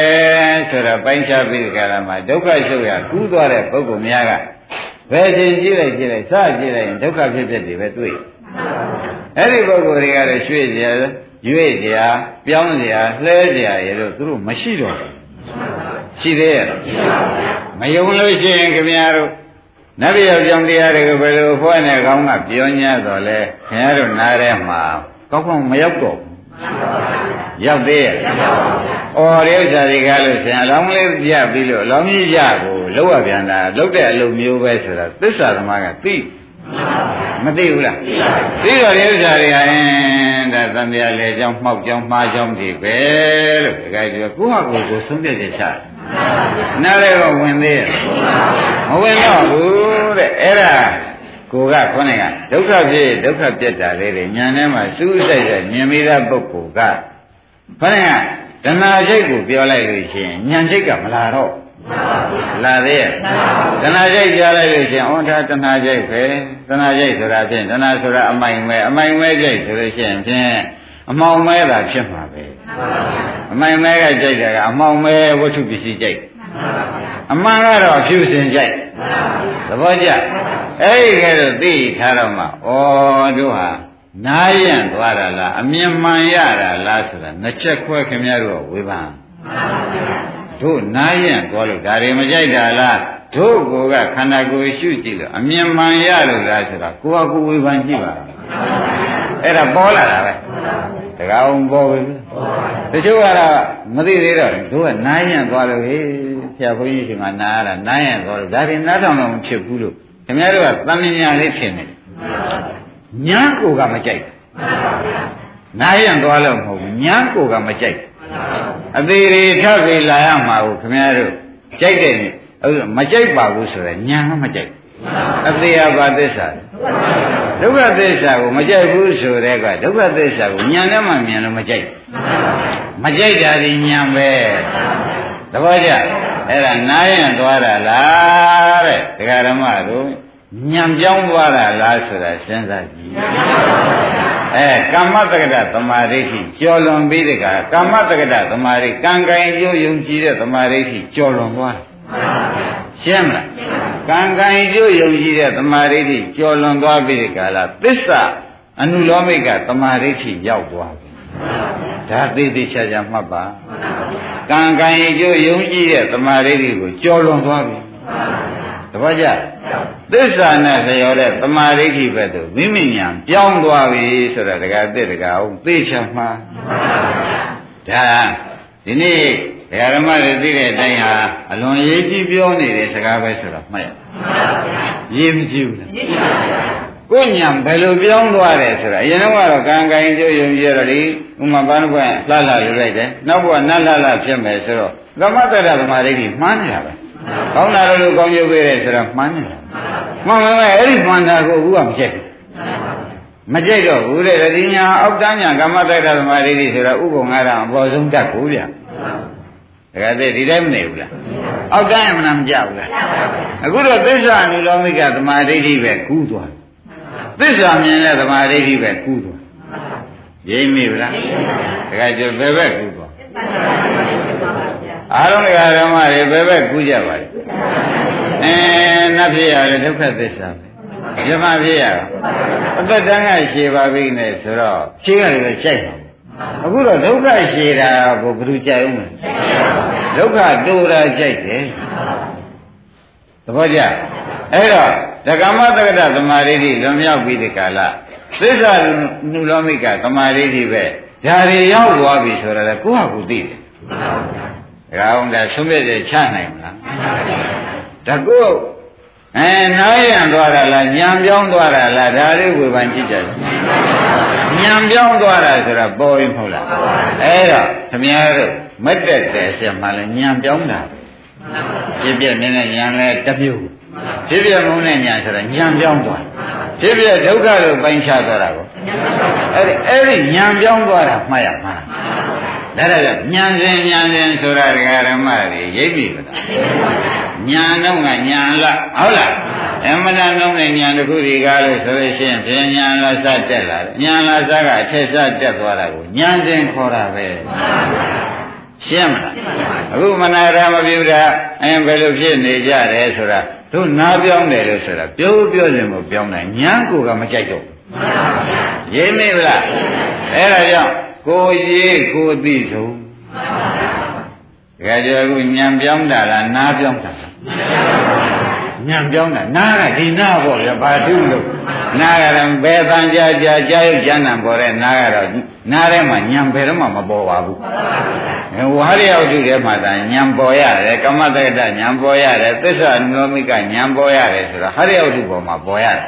ဆိုတော့ပိုင်းခြားပြီးကြတာမှာဒုက္ခရှုပ်ရကူးသွားတဲ့ပုဂ္ဂိုလ်များကဘယ်ချိန်ကြည့်လိုက်ကြည့်လိုက်စကြည့်လိုက်ရင်ဒုက္ခဖြစ်ဖြစ်တွေပဲတွေ့အဲ့ဒီပုဂ္ဂိုလ်တွေကလည်းရွှေ့ကြရွေ့ကြပြောင်းကြလှဲကြရလို့သူတို့မရှိတော့ဘူးရှိသေးရဲ့မယုံလို့ရှိရင်ခင်ဗျားတို့ နတ်ပြည်ကြောင့်တရားတွေကိုဘယ်လိုဖွဲ့နေကောင်းကပြော냐တော့လဲခင်ဗျားတို့နားထဲမှာကောက်ကောက်မရောက်တော့ဘူးရောက်သေးရဲ့။အော်ဒီဥစ္စာတွေကလို့ဆင်အလောင်းလေးပြပြီးလို့အလောင်းကြီးရကိုလောက်ရပြန်တာလောက်တဲ့အလုပ်မျိုးပဲဆိုတာသစ္စာသမားကသိမသိဘူးလားသိတော့ဒီဥစ္စာတွေကအင်းဒါသံဃာလေကြောင်းမှောက်ကြောင်းမှားကြောင်းတွေပဲလို့ဒီကကြီးကကိုယ့်ဟာကိုယ်ကိုဆုံးဖြတ်ချက်ချ နားလည်းတော့ဝင်သေးရဲ့မဝင်တော့ဘူးတဲ့အဲ့ဒါကိုကခေါင်းကဒုက္ခဖြစ်ဒုက္ခပြတ်တာလေးတွေညာထဲမှာစူးစိုက်တဲ့မြင်မိတဲ့ပုဂ္ဂိုလ်ကခေါင်းကတဏှာစိတ်ကိုပြောလိုက်လို့ရှိရင်ညာစိတ်ကမလာတော့လာသေးရဲ့တဏှာစိတ်ကြားလိုက်လို့ရှိရင်ဩဒါတဏှာစိတ်ပဲတဏှာစိတ်ဆိုတာဖြင့်တဏှာဆိုတာအမိုင်မဲအမိုင်မဲစိတ်ဆိုလို့ရှိရင်ဖြင့်အမောင်မဲတာဖြစ်မှာပဲ အမိုင်မဲကကြိုက်တာကအမောင်မဲဝတ္ထုပစ္စည်းကြိုက်အမှန်ကတော့ဖြူစင်ကြိုက်သဘောကျအဲ့ဒီကဲတော့သိထားတော့မှဩတို့ဟာနားရန့်သွားတာလားအမြင်မှန်ရတာလားဆိုတာနှစ်ချက်ခွဲခင်ဗျားတို့ဝေဖန်တို့နားရန့်သွားလို့ဒါတွေမကြိုက်တာလားတို့ကိုကခန္ဓာကိုယ်ရှုကြည့်လို့အမြင်မှန်ရလို့လားဆိုတာကိုယ်ကကိုယ်ဝေဖန်ကြည့်ပါ အဲ့ဒါပေါ်လာတာပဲတကားအောင်ပေါ်ပြီတချို့ကတော့မသိသေးတော့တို့ကနားရန့်သွားလို့ဟေးဆရာဘုန်းကြီးရှင်ကနားရတာနားရန့်သွားလို့ဒါတွေနားထောင်တော့မဖြစ်ဘူးလို့ခင်ဗျားတို့ကသံဉာဏ်လေးဖြစ်နေတယ်ညာကိုကမကြိုက်နားရန့်သွားလို့မဟုတ်ဘူးညာကိုကမကြိုက်အသေးတွေထပ်ပြီးလာရမှာကိုခင်ဗျားတို့ကြိုက်တယ်အဲ့မကြိုက်ပါဘူးဆိုတော့ညာကမကြိုက် အသေးအပါသစ္စာဒုက္ခသစ္စာကိုမကြိုက်ဘူးဆိုတဲ့ကဒုက္ခသစ္စာကိုညာနဲ့မှမြင်လို့မကြိုက်မကြိုက်တာဒီညာပဲသဘောကျအဲ့ဒါနားရင်သွားတာလားတဲ့ဒကာဓမ္မတို့ညံပြောင်းသွားတာလားဆိုတာစဉ်းစားကြည့်အဲကမ္မတက္ကတသမာဓိဋ္ဌိကျော်လွန်ပြီးတဲ့ကကမ္မတက္ကတသမာဓိကံကံကျိုးယုံကြည်တဲ့သမာဓိဋ္ဌိကျော်လွန်သွား ရှင်းမလားကံကံကျိုးယုံကြည်တဲ့သမာဓိဋ္ဌိကျော်လွန်သွားပြီးတဲ့ကာလသစ္စာအနုလောမိကသမာဓိဋ္ဌိရောက်သွားပြီဒါသိသိချာချာမှတ်ပါကံကံအကျိုးယုံကြည်တဲ့သမာဓိဋ္ဌိကိုကျော်လွန်သွားပြီတပည့်ကြသစ္စာနဲ့လျော်တဲ့သမာဓိဋ္ဌိဘက်သို့မိမိညာပြောင်းသွားပြီဆိုတာတကားသိတကားအောင်သိချာမှာဒါဒီနေ့ဒကာဓမ္မတွေသိတဲ့အတိုင်းဟာအလွန်ရေးကြည့်ပြောနေတဲ့စကားပဲဆိုတော့မှတ်ရရေးမကြည့်ဘူးလားကိုညာဘယ်လိုပြောင်းသွားတယ်ဆိုတာအရင်ကတော့ကံကံကြိုးယုံကြည်တော့ဒီဥမာဘာလို့ကလှလှယူလိုက်တယ်နောက်ဘုကနတ်လှလှဖြစ်မယ်ဆိုတော့သမတ္တရသမာဓိကြီးမှန်းနေတာပဲကောင်းတာလို့ကောင်းကျိုးပေးတယ်ဆိုတော့မှန်းနေတာမှန်ပါပဲအဲ့ဒီမှန်တာကိုအခုကမကြိုက်ဘူးမကြိုက်တော့ဘူးတဲ့ဒီညာအောက်တန်းညာကမ္မတ္တရသမာဓိကြီးဆိုတာဥပုံငါးတာအပေါ်ဆုံးတတ်ကိုဗျာ ဒါကတည်းဒီတိုင်းမနေဘူးလားအောက်တန်းရမနာမကြဘူးလားအခုတော့သစ္စာအနုလောမိကသမာဓိဋ္ဌိပဲကူးသွားသစ္စာမြင်တဲ့သမာဓိဋ္ဌိပဲကူးသွားရိမ့်မိဗလားဒါကကျဘယ်ဘက်ကူးသွားအားလုံးကဓမ္မတွေဘယ်ဘက်ကူးကြပါလဲအဲနတ်ဖြစ်ရတယ်ဒုက္ခသစ္စာပဲယမဖြစ်ရအသက်တန်းကရှည်ပါပြီနဲ့ဆိုတော့ရှင်းရတယ်လည်းကြိုက်ပါ အခုတော့ဒုက္ခရှည်တာကိုဘယ်သူကြိုက်အောင်လဲဒုက္ခတူတာကြိုက်တယ်သဘောကျအဲ့တော့ဓကမတက္ကတသမာဓိဋ္ဌိလွန်မြောက်ပြီးဒီကာလသစ္စာနုလောမိကသမာဓိဋ္ဌိပဲဒါတွေရောက်သွားပြီဆိုတာကကိုယ့်ဟာကိုယ်သိတယ်ဒါအောင်ဒါဆုံးဖြတ်ချက်ချနိုင်မလားဒါကို အဲနားရံသွားတာလားညံပြောင်းသွားတာလားဒါလေးဝေဖန်ကြည့်ကြတယ်ညံပြောင်းသွားတာဆိုတာပေါ်ရင်မဟုတ်လားအဲ့တော့ခမည်းတော်မတ်တက်တယ်ဆက်မှလည်းညံပြောင်းတာပြည့်ပြည့်နေတဲ့ညံလဲတပြုတ်ဖြစ်ပြမုန်းတဲ့ညာဆိုတာညံပြောင်းသွားဖြစ်ပြဒုက္ခလို့ပိုင်းခြားသွားတာကိုအဲ့ဒီအဲ့ဒီညံပြောင်းသွားတာမှတ်ရမှာဒါတော့ညံစဉ်ညံစဉ်ဆိုတာဒကာရမတွေရိပ်ပြီမလား ညာတော့ကညာလားဟုတ်လားအမနာလုံးနဲ့ညာတစ်ခုဒီကားလို့ဆိုလို့ရှိရင်ဖြင့်ညာလားစတက်လာတယ်ညာလားစကအထက်စတက်သွားတာကိုညာစဉ်ခေါ်တာပဲရှင်းမလားအခုမနာရမပြုတာအဲဘယ်လိုဖြစ်နေကြတယ်ဆိုတာတို့နားပြောင်းတယ်လို့ဆိုတာပြောပြောရင်မပြောင်းနိုင်ညာကိုကမကြိုက်တော့ရင်းမိလားအဲ့ဒါကြောင့်ကိုရေးကိုသိဆုံး ဒါကြောင့်အခုညံပြောင်းတာလားနားပြောင်းတာလားညံပြောင်းတာနားကဒီနားပေါ့ဗျာဘာတုလို့နားကတော့ဘယ်တန်ကြာကြာကြာရုပ်ကျမ်းနံပေါ်တဲ့နားကတော့နားထဲမှာညံဘယ်တော့မှမပေါ်ပါဘူးဝါရိယဝတ္ထုထဲမှာဒါညံပေါ်ရတယ်ကမ္မတက္ကတညံပေါ်ရတယ်သစ္စာနုမိကညံပေါ်ရတယ်ဆိုတော့ဟရိယဝတ္ထုပေါ်မှာပေါ်ရတယ်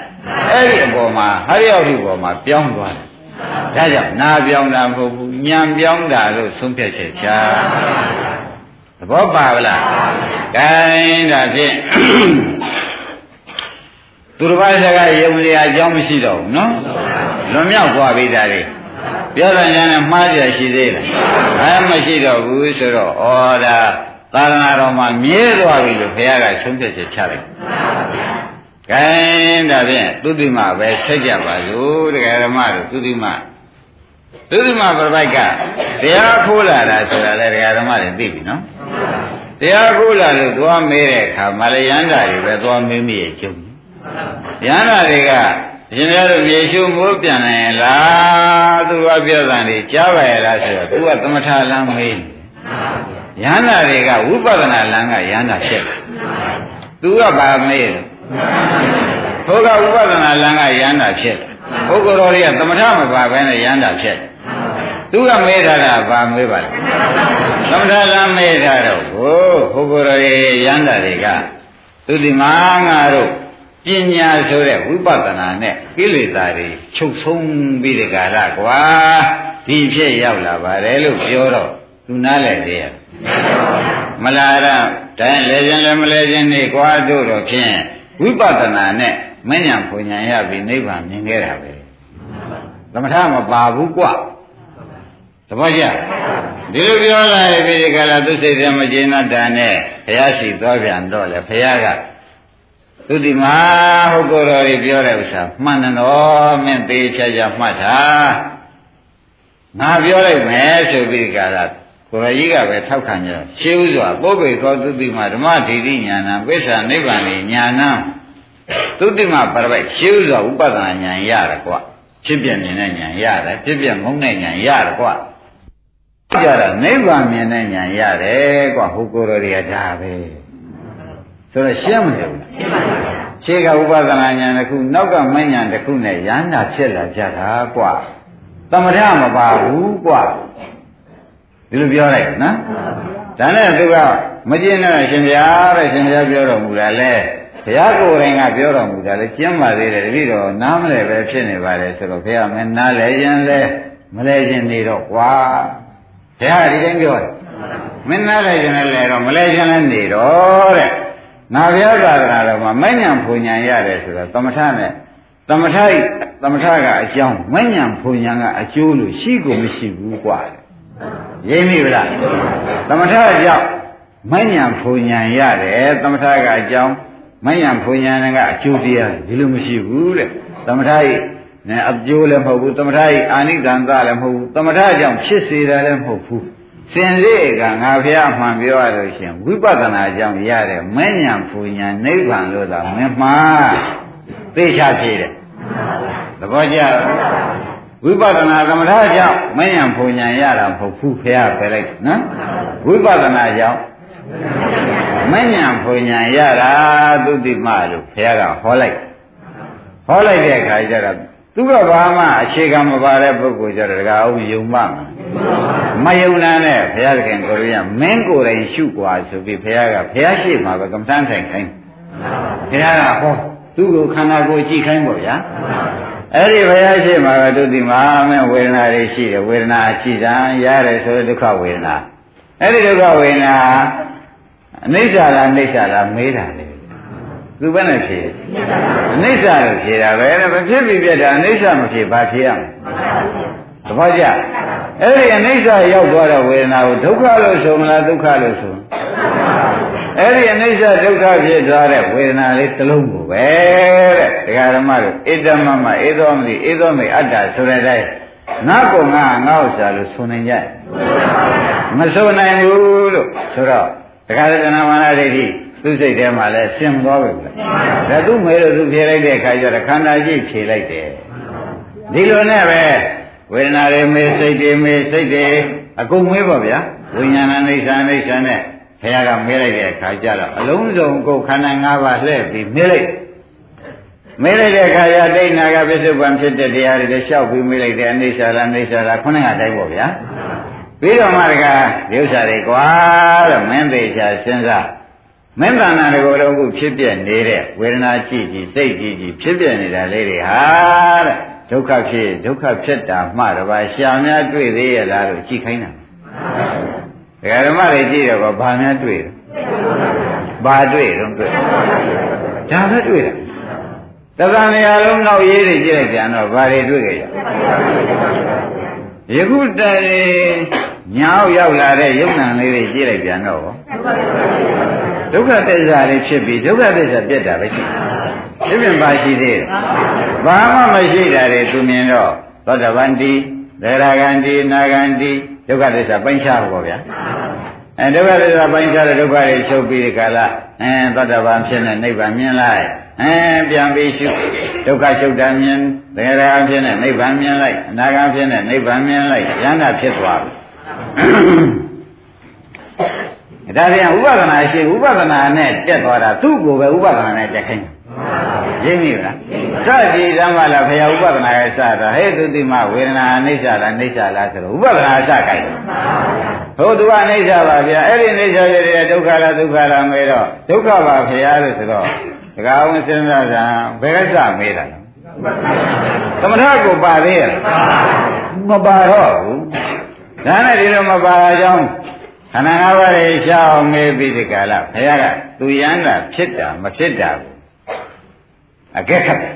အဲ့ဒီအပေါ်မှာဟရိယဝတ္ထုပေါ်မှာပြောင်းသွားတယ်ဒါကြောင့်နာပြောင်းတာမဟုတ်ဘူးညံပြောင်းတာလို့ဆုံးဖြတ်ချက်ချာ သဘောပါဗလားကဲဒါဖြင့်သူတစ်ပါးစကားယုံစရာအကြောင်းမရှိတော့ဘူးနော်လွန်မြောက်သွားပြီဒါတွေပြောတဲ့ညာနဲ့မှားကြရှိသေးလားအဲမရှိတော့ဘူးဆိုတော့ဩဒါသာသနာတော်မှာမြဲသွားပြီလို့ဘုရားကဆုံးဖြတ်ချက်ချလိုက်ကဲဒါဖြင့်သုတိမပဲဆက်ကြပါစို့တရားဓမ္မတို့သုတိမသုတိမပြပိုက်ကတရားခိုးလာတာဆိုတာလည်းတရားဓမ္မတွေသိပြီနော် တရားခိုးလာလို့သွားမေးတဲ့အခါမလယန္တာတွေပဲသွားမေးမိရဲ့ကျုံယန္တာတွေကရှင်များတို့မြေရှုမိုးပြန်နိုင်လားသူကပြောတာနေကြားပါရဲ့လားဆိုတော့သူကသမထလမ်းမေးယန္တာတွေကဝိပဿနာလမ်းကယန္တာဖြစ်တယ်သူကဗာမေးတယ်ဘုရားဝိပဿနာလမ်းကယန္တာဖြစ်တယ်ပုဂ္ဂိုလ်တော်တွေကသမထမပါဘဲနဲ့ယန္တာဖြစ်တယ် သူကမေးထားတာဗာမေးပါလဲသမထလမ်းမေးထားတော့ဟိုပုဂ္ဂိုလ်တော်တွေယန္တာတွေကသူဒီမှာငါတို့ပညာဆိုတဲ့ဝိပဿနာနဲ့ကိလေသာတွေချုပ်ဆုံးပြီးတဲ့ကာလကွာဒီဖြစ်ရောက်လာပါတယ်လို့ပြောတော့သူနားလည်းသေးရမလားတော့တိုင်းလဲခြင်းလည်းမလဲခြင်းနေကွာတို့တော့ဖြင့်ဝိပဿနာနဲ့မဉ္ဇဉ်ဖွညာရပြီးနိဗ္ဗာန်မြင်ခဲ့တာပဲသမထမပါဘူးကွ သဘောကျဒီလိုပြောလိုက်ပြီးဒီကလာသူစိတ်ထဲမကျေနပ်တာနဲ့ဘုရားရှိသွားပြန်တော့လေဘုရားကသူဒီမှာဟုတ်ကိုယ်တော်ကြီးပြောတဲ့ဥစ္စာမှန်တယ်နော်မင်းသေးချာချာမှတ်တာငါပြောလိုက်မယ်ဆိုပြီးကြတာကိုရကြီးကပဲထောက်ခံကြရှင်းဥစွာပုပ္ပေသောသူတိမှာဓမ္မဒိဋ္ဌိညာဏပိစ္ဆာနိဗ္ဗာန်ဉာဏ်သုတိမှာပရပိုက်ရှင်းဥစွာဥပဒနာဉာဏ်ရတယ်ကွဖြစ်ပြမြင်တဲ့ဉာဏ်ရတယ်ဖြစ်ပြမုန်းတဲ့ဉာဏ်ရတယ်ကွ ကြတာနိဗ္ဗာန်မြင်တဲ့ဉာဏ်ရတယ်ကွဟုတ်ကိုယ်တော်တွေကဒါပဲဆိုတော့ရှင်းမလို့ရှင်းပါပါရှေးကဥပဒနာဉာဏ်တစ်ခုနောက်ကမဉဏ်တစ်ခုနဲ့ရဟန္တာဖြစ်လာကြတာကွာသမထမပါဘူးကွာဒီလိုပြောလိုက်နော်ဒါနဲ့သူကမကျင်တော့ရှင်ဘုရားတဲ့ရှင်ဘုရားပြောတော်မူတာလဲဘုရားကိုယ်တိုင်ကပြောတော်မူတာလဲကျမ်းပါသေးတယ်တပည့်တော်နားမလဲပဲဖြစ်နေပါလေဆိုတော့ဘုရားမင်းနားလဲရင်လဲမလဲခြင်းနေတော့ကွာ ဘုရားဒီတိုင်းပြောတယ်မင်းနားလဲခြင်းလဲတော့မလဲခြင်းလဲနေတော့တဲ့ငါဘုရားသာသနာတော်မှာမဉ္ဇဉ်ဖွဉဏ်ရတယ်ဆိုတော့သမထနဲ့သမထဤသမထကအကြောင်းမဉ္ဇဉ်ဖွဉဏ်ကအကျိုးလို့ရှိကိုမရှိဘူးกว่าရိပ်မိဗလားသမထအကြောင်းမဉ္ဇဉ်ဖွဉဏ်ရတယ်သမထကအကြောင်းမဉ္ဇဉ်ဖွဉဏ်ကအကျိုးတရားဒီလိုမရှိဘူးတဲ့သမထဤ နဲ့အကျိုးလည်းမဟုတ်ဘူးသမထဤအာနိကံသလည်းမဟုတ်ဘူးသမထအကြောင်းဖြစ်စေတာလည်းမဟုတ်ဘူးစင်စေကငါဖះမှန်ပြောရလို့ရှင်ဝိပဿနာကြောင့်ရတဲ့မဉ္ဇဉ်ဖူညာနိဗ္ဗာန်လို့သာမင်းမှားသိချဖြေတယ်သဘောကျဝိပဿနာသမထကြောင့်မဉ္ဇဉ်ဖူညာရတာမဟုတ်ဘူးဖះပဲလိုက်နော်ဝိပဿနာကြောင့်မဉ္ဇဉ်ဖူညာရတာသုတိမလို့ဖះကဟောလိုက်ဟောလိုက်တဲ့အခါကျတော့ သူကဘာမှအခြေခံမပါတဲ့ပုဂ္ဂိုလ်ကြတော့ဒကာအောင်ယုံမှမယုံနာနဲ့ဘုရားသခင်ကိုရမင်းကိုယ်တိုင်ရှုกว่าဆိုပြီးဘုရားကဘုရားရှိမှပဲကမ္မထမ်းထိုင်ခိုင်းဘုရားကဟောသူ့ကိုခန္ဓာကိုယ်ကြည့်ခိုင်းပေါ့ဗျာအဲ့ဒီဘုရားရှိမှပဲသူဒီမှာမင်းဝေဒနာတွေရှိတယ်ဝေဒနာရှိတာရတယ်ဆိုဒုက္ခဝေဒနာအဲ့ဒီဒုက္ခဝေဒနာအနိစ္စလားအနိစ္စလားမေးတာလေ သူဘယ်နဲ့ဖြေအနိစ္စလို့ဖြေတာပဲမဖြစ်ပြီးပြတာအနိစ္စမဖြစ်ဘာဖြေရမလဲသဘောကျအဲ့ဒီအနိစ္စရောက်သွားတဲ့ဝေဒနာကိုဒုက္ခလို့ဆိုမလားဒုက္ခလို့ဆိုအဲ့ဒီအနိစ္စဒုက္ခဖြစ်သွားတဲ့ဝေဒနာလေးတစ်လုံးကိုပဲတဲ့ဒကာဓမ္မတို့ဣဒ္ဓမမဧသောမတိဧသောမိအတ္တဆိုတဲ့အတိုင်းငါကောငါငါဥစ္စာလို့ဆိုနိုင်ကြမဆိုနိုင်ဘူးလို့ဆိုတော့ဒကာရတနာမာနဒိဋ္ဌိ သူ့စိတ်ထဲမှာလဲရှင်းသွားပြီဗျ။ဒါသူ့မေလို့သူဖြေလိုက်တဲ့အခါကျတော့ခန္ဓာရှိဖြေလိုက်တယ်။ဒီလိုနဲ့ပဲဝေဒနာတွေမေးစိတ်တွေမေးစိတ်တွေအကုန်မေးပါဗျာ။ဝိညာဏအိဋ္ဌာအိဋ္ဌာနဲ့ဘုရားကမေးလိုက်တဲ့အခါကျတော့အလုံးစုံကိုခန္ဓာ၅ပါးလှည့်ပြီးမေးလိုက်မေးလိုက်တဲ့အခါကျဒိဋ္ဌနာကပြစ္ဆုတ်ပံဖြစ်တဲ့တရားတွေလျှောက်ပြီးမေးလိုက်တဲ့အိဋ္ဌာလားအိဋ္ဌာလားခုနကတိုင်းပေါ့ဗျာပြီးတော့မှတကဒီဥစ္စာတွေကွာတော့မင်းသေးချာစဉ်းစား မင်းတဏ္ဍာတွေကိုလည်းအခုဖြစ်ပြနေတဲ့ဝေဒနာကြည့်ကြည့်စိတ်ကြည့်ကြည့်ဖြစ်ပြနေတာလေးတွေဟာတဲ့ဒုက္ခဖြစ်ဒုက္ခဖြစ်တာမှတပါရှာများတွေ့သေးရလားလို့ကြည့်ခိုင်းတာဒကာဓမ္မတွေကြည့်တော့ဘာများတွေ့လဲဘာတွေ့တော့တွေ့ဒါပဲတွေ့တာတသံနေရာလုံးနောက်ရေးတွေကြည့်လိုက်ပြန်တော့ဘာတွေတွေ့ကြရယခုတည်းညောက်ရောက်လာတဲ့ယုံနံလေးတွေကြည့်လိုက်ပြန်တော့ ဒုက္ခသစ္စာလေးဖြစ်ပြီးဒုက္ခသစ္စာပြတ်တာပဲရှိတယ်ပြင်ပါရှိသေးတယ်ဘာမှမရှိတာတွေသူမြင်တော့သောတပန်တိသေရဂန္တိနာဂန္တိဒုက္ခသစ္စာပိုင်းခြားဖို့ဗျာအဲဒုက္ခသစ္စာပိုင်းခြားတဲ့ဒုက္ခတွေချုပ်ပြီးဒီကလာအဲသောတပန်ဖြစ်နေနိဗ္ဗာန်မြင်လိုက်အဲပြန်ပြီးရှုဒုက္ခချုပ်တာမြင်သေရဂဖြစ်နေနိဗ္ဗာန်မြင်လိုက်အနာဂတ်ဖြစ်နေနိဗ္ဗာန်မြင်လိုက်ဉာဏ်သာဖြစ်သွားပြီ ဒါပြန်ဥပဒနာရှိဥပဒနာနဲ့တက်သွားတာသူ့ကိုယ်ပဲဥပဒနာနဲ့တက်ခိုင်းရင်းပြီလားစကြည်ဓမ္မလားဖရာဥပဒနာရဲ့စတာဟဲ့သူတိမဝေဒနာအိဋ္ဌာလားအိဋ္ဌာလားဆိုတော့ဥပဒနာစခိုင်းဟိုသူကအိဋ္ဌာပါဗျာအဲ့ဒီအိဋ္ဌာရဲ့ဒုက္ခလားဒုက္ခလားမေးတော့ဒုက္ခပါဖရာလို့ဆိုတော့ဒကာအောင်စဉ်းစားကြဘယ်ကစမေးတာလဲသမထကိုပါသေးရဲ့မပါတော့ဘူးဒါနဲ့ဒီလိုမပါအကြောင်းခ န္ဓာ၅ပါးတွေရှောင်းမေးပြီးဒီကလာဘုရားကသူရမ်းတာဖြစ်တာမဖြစ်တာကိုအကဲခတ်တယ်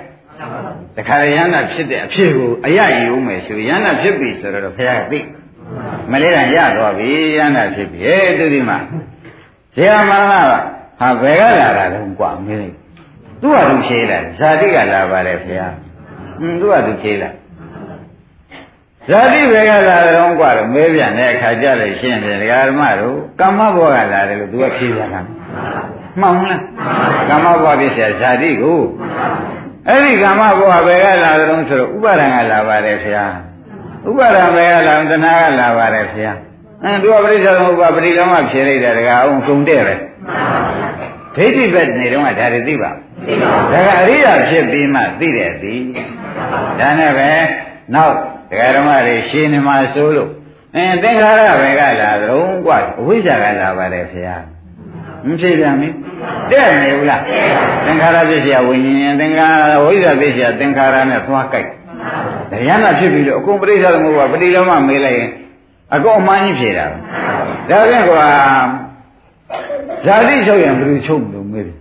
တခါရမ်းတာဖြစ်တဲ့အဖြစ်ကိုအရယူမယ်ဆိုရမ်းတာဖြစ်ပြီဆိုတော့ဘုရားကသိမလေးကရသွားပြီရမ်းတာဖြစ်ပြီဟဲ့သူဒီမှာဇေယမရဏဟာဘယ်ကလာတာလဲကွာမေးလိုက်သူ့ဟာသူဖြေးလာဇာတိကလာပါတယ်ဘုရားဟင်းသူ့ဟာသူဖြေးလာ ဇာတိဘယ်ကလာတော့กว่าတော့မဲပြန်တဲ့အခါကြလို့ရှင်းတယ်ဒကာဓမ္မတို့ကမ္မဘောကလာတယ်လို့သူကဖြေပြန်တာမှန်လားကမ္မဘောဖြစ်เสียဇာတိကိုအဲ့ဒီကမ္မဘောဘယ်ကလာတော့ဆိုတော့ဥပါဒံကလာပါတယ်ခင်ဗျာဥပါဒံဘယ်ကလာတဏှာကလာပါတယ်ခင်ဗျာအဲသူကပရိစ္ဆေသမုပ္ပါပရိလောမဖြေလိုက်တာဒကာအောင်ကုန်တဲ့ပဲဒိဋ္ဌိဘက်နေတော့ဒါတွေသိပါဒါကအရိယာဖြစ်ပြီးမှသိတယ်ဒီဒါနဲ့ပဲနောက် ဒကာဓမ္မတွေရှင်းနေမှာဆိုလို့အင်းသင်္ခါရဘယ်ကလာတော့กว่าအဝိဇ္ဇာကလာပါတယ်ဖေဟာမဖြစ်ပြန်ပြီတဲ့နေဘူးလားသင်္ခါရဖြစ်เสียဝိညာဉ်သင်္ခါရဝိဇ္ဇာဖြစ်เสียသင်္ခါရနဲ့သွားကြိုက်တရားနာဖြစ်ပြီးတော့အကုန်ပရိစ္ဆေသမုပ္ပါပရိလောမမေးလိုက်ရင်အကုန်အမှန်ကြီးဖြေတာဒါဖြင့်ကွာဇာတိချုပ်ရင်ဘယ်လိုချုပ်လို့မေးတယ်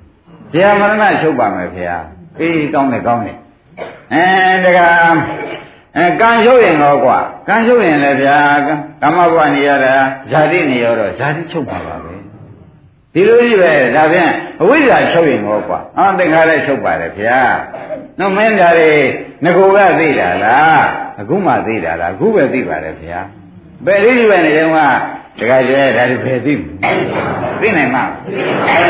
တရားမရဏချုပ်ပါမယ်ဖေဟာအေးကောင်းတယ်ကောင်းတယ်အဲတက အဲကံရှုပ်ရင်တော့ကွာကံရှုပ်ရင်လည်းဗျာကမ္မဘဝနေရတာဇာတိနေရတော့ဇာတိချုပ်ပါပါပဲဒီလိုကြီးပဲဒါဖြင့်အဝိဇ္ဇာချုပ်ရင်တော့ကွာအော်သင်္ခါရချုပ်ပါတယ်ဗျာနော်မင်းဒါတွေငကိုကသိတာလားအခုမှသိတာလားအခုပဲသိပါတယ်ဗျာဘယ်လေးကြီးပဲနေတော့ကတခါကျဲဒါတွေဖယ်သိသိနိုင်မှာ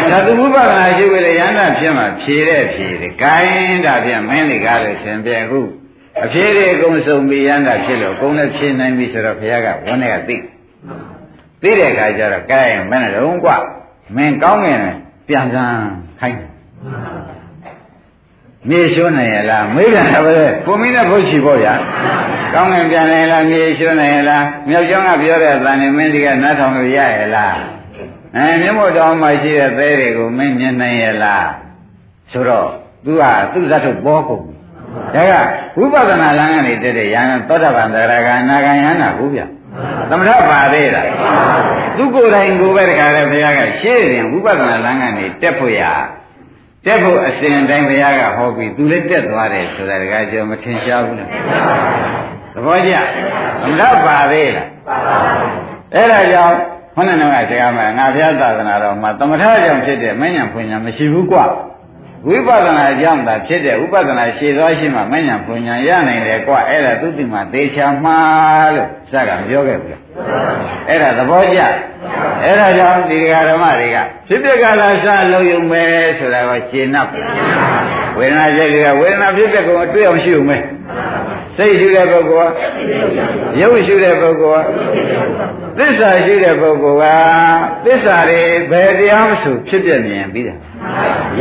ဒါသူဥပဒနာရှိပြီလေရဟန္တာဖြစ်မှာဖြေတဲ့ဖြေတယ်ဂိုင်းဒါဖြင့်မင်းတွေကားလို့ရှင်ပြအခု အဖြေတွေအကုန်စုံပြီးရဟန္တာဖြစ်လို့အကုန်လည်းဖြေနိုင်ပြီဆိုတော့ဘုရားကဝန်းထဲကသိသိတဲ့အခါကျတော့ကဲမင်းတို့ကွမင်းကောင်းငင်ပြန်စမ်းခိုင်းမြေရှိုးနိုင်ရလားမေးပြန်တာပဲကိုမင်းနဲ့ဘုတ်ချီပေါ့ဗျာကောင်းငင်ပြန်နိုင်လားမြေရှိုးနိုင်ရလားမြောက်ကျောင်းကပြောတဲ့အတန်နဲ့မင်းဒီကနားထောင်လို့ရရလားအဲမြတ်မို့တော်မှာရှိတဲ့သဲတွေကိုမင်းမြင်နိုင်ရလားဆိုတော့သူကသူ့ဇတ်ထုတ်ပေါ်ကုန် ဒါကဝိပဿနာလမ်းကနေတက်တဲ့ယန္တသောတာပန်သရဂါနာဂံယန္တာဘူးဗျသမထပါသေးလားသူကိုယ်တိုင်ကိုပဲတခါလဲဘုရားကရှေ့ရင်ဝိပဿနာလမ်းကနေတက်ဖို့ရတက်ဖို့အစဉ်တိုင်းဘုရားကဟောပြီးသူလည်းတက်သွားတယ်ဆိုတာတခါကျော်မထင်ရှားဘူးလားသဘောကျသမထပါသေးလားအဲ့ဒါကြောင့်ခေါင်းနဲ့ကဆရာမငါဘုရားသာသနာတော်မှာသမထကြောင့်ဖြစ်တဲ့မဉ္ဇဉ်ဖွညာမရှိဘူးကွ ဝိပဿနာကြောင့်သာဖြစ်တဲ့ဥပဒနာရှည်သွားရှိမှမဉ္ဇဉ်ဖွညာရနိုင်တယ်ကွအဲ့ဒါသူတိမှသေချာမှားလို့စကားပြောခဲ့ဘူးလားအဲ့ဒါသဘောကျအဲ့ဒါကြောင့်ဒီဓမ္မတွေကဖြစ်ဖြစ်ကလာစလုံးယုံမယ်ဆိုတာကိုရှင်း납ဝေဒနာချက်တွေကဝေဒနာဖြစ်တဲ့ကောင်အတွေ့အောင်ရှိုံမယ်စစိတ်ရှုတဲ့ပုဂ္ဂိုလ်ကရုပ်ရှုတဲ့ပုဂ္ဂိုလ်ကသစ္စာရှုတဲ့ပုဂ္ဂိုလ်ကသစ္စာတွေဘယ်တရားမဆိုဖြစ်ပြမြင်ပြီးတာ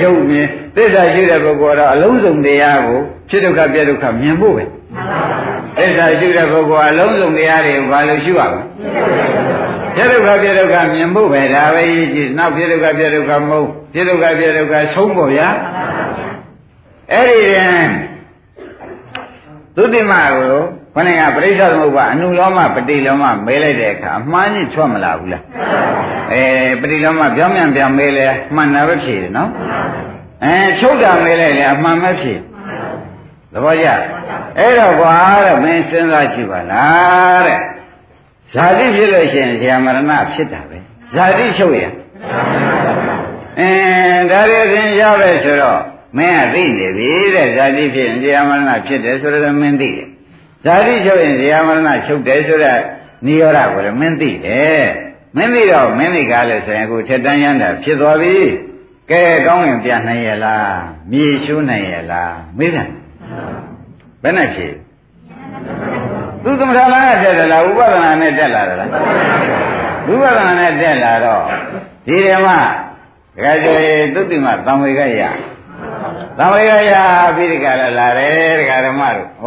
ရုပ်မြင်သစ္စာရှုတဲ့ပုဂ္ဂိုလ်ကတော့အလုံးစုံတရားကိုဖြစ်ဒုက္ခပြဒုက္ခမြင်ဖို့ပဲသစ္စာရှုတဲ့ပုဂ္ဂိုလ်အလုံးစုံတရားတွေကိုဘာလို့ရှုရမလဲပြဒုက္ခပြဒုက္ခမြင်ဖို့ပဲဒါပဲရည်ကြည်နောက်ပြဒုက္ခပြဒုက္ခမဟုတ်ပြဒုက္ခပြဒုက္ခဆုံးဖို့ဗျာအဲ့ဒီရင်သုတိမကို ခொနကပရိစ္ဆေသမုပ္ပါအနုလောမပတိလောမမဲလိုက်တဲ့အခါအမှားကြီးထွက်မလာဘူးလားအဲပတိလောမပြောင်းပြန်ပြန်မဲလဲမှန်တာပဲဖြေတယ်နော်အဲချုပ်တာမဲလိုက်လေအမှန်ပဲဖြေသဘောကျအဲ့တော့ကွာတဲ့မင်းစဉ်းစားကြည့်ပါလားတဲ့ဇာတိဖြစ်လို့ရှိရင်ဇာမရဏဖြစ်တာပဲဇာတိချုပ်ရင်အင်းဒါရရင်ရပဲဆိုတော့မင်းကသိနေပြီတဲ့ဇာတိဖြစ်ရင်ဇာမရဏဖြစ်တယ်ဆိုတော့မင်းသိတယ် ဇာတိချုပ်ရင်ဇာမရဏချုပ်တယ်ဆိုတော့နိရောဓကိုလည်းမင်းသိတယ်မင်းသိတော့မင်းသိကားလို့ဆိုရင်အခုထက်တန်းရမ်းတာဖြစ်သွားပြီကဲကောင်းရင်ပြန်နိုင်ရလားမြေရှုနိုင်ရလားမေးတယ်ဘယ်နဲ့ဖြေသူသမထလာနဲ့တက်တယ်လားဥပဒနာနဲ့တက်လာတယ်လားဥပဒနာနဲ့တက်လာတော့ဒီဓမ္မဒကာကျော်ရေသုတိမသံဝေကရ သံဝေကရပြီးဒီကလာလာတယ်ဒကာဓမ္မတို့ဩ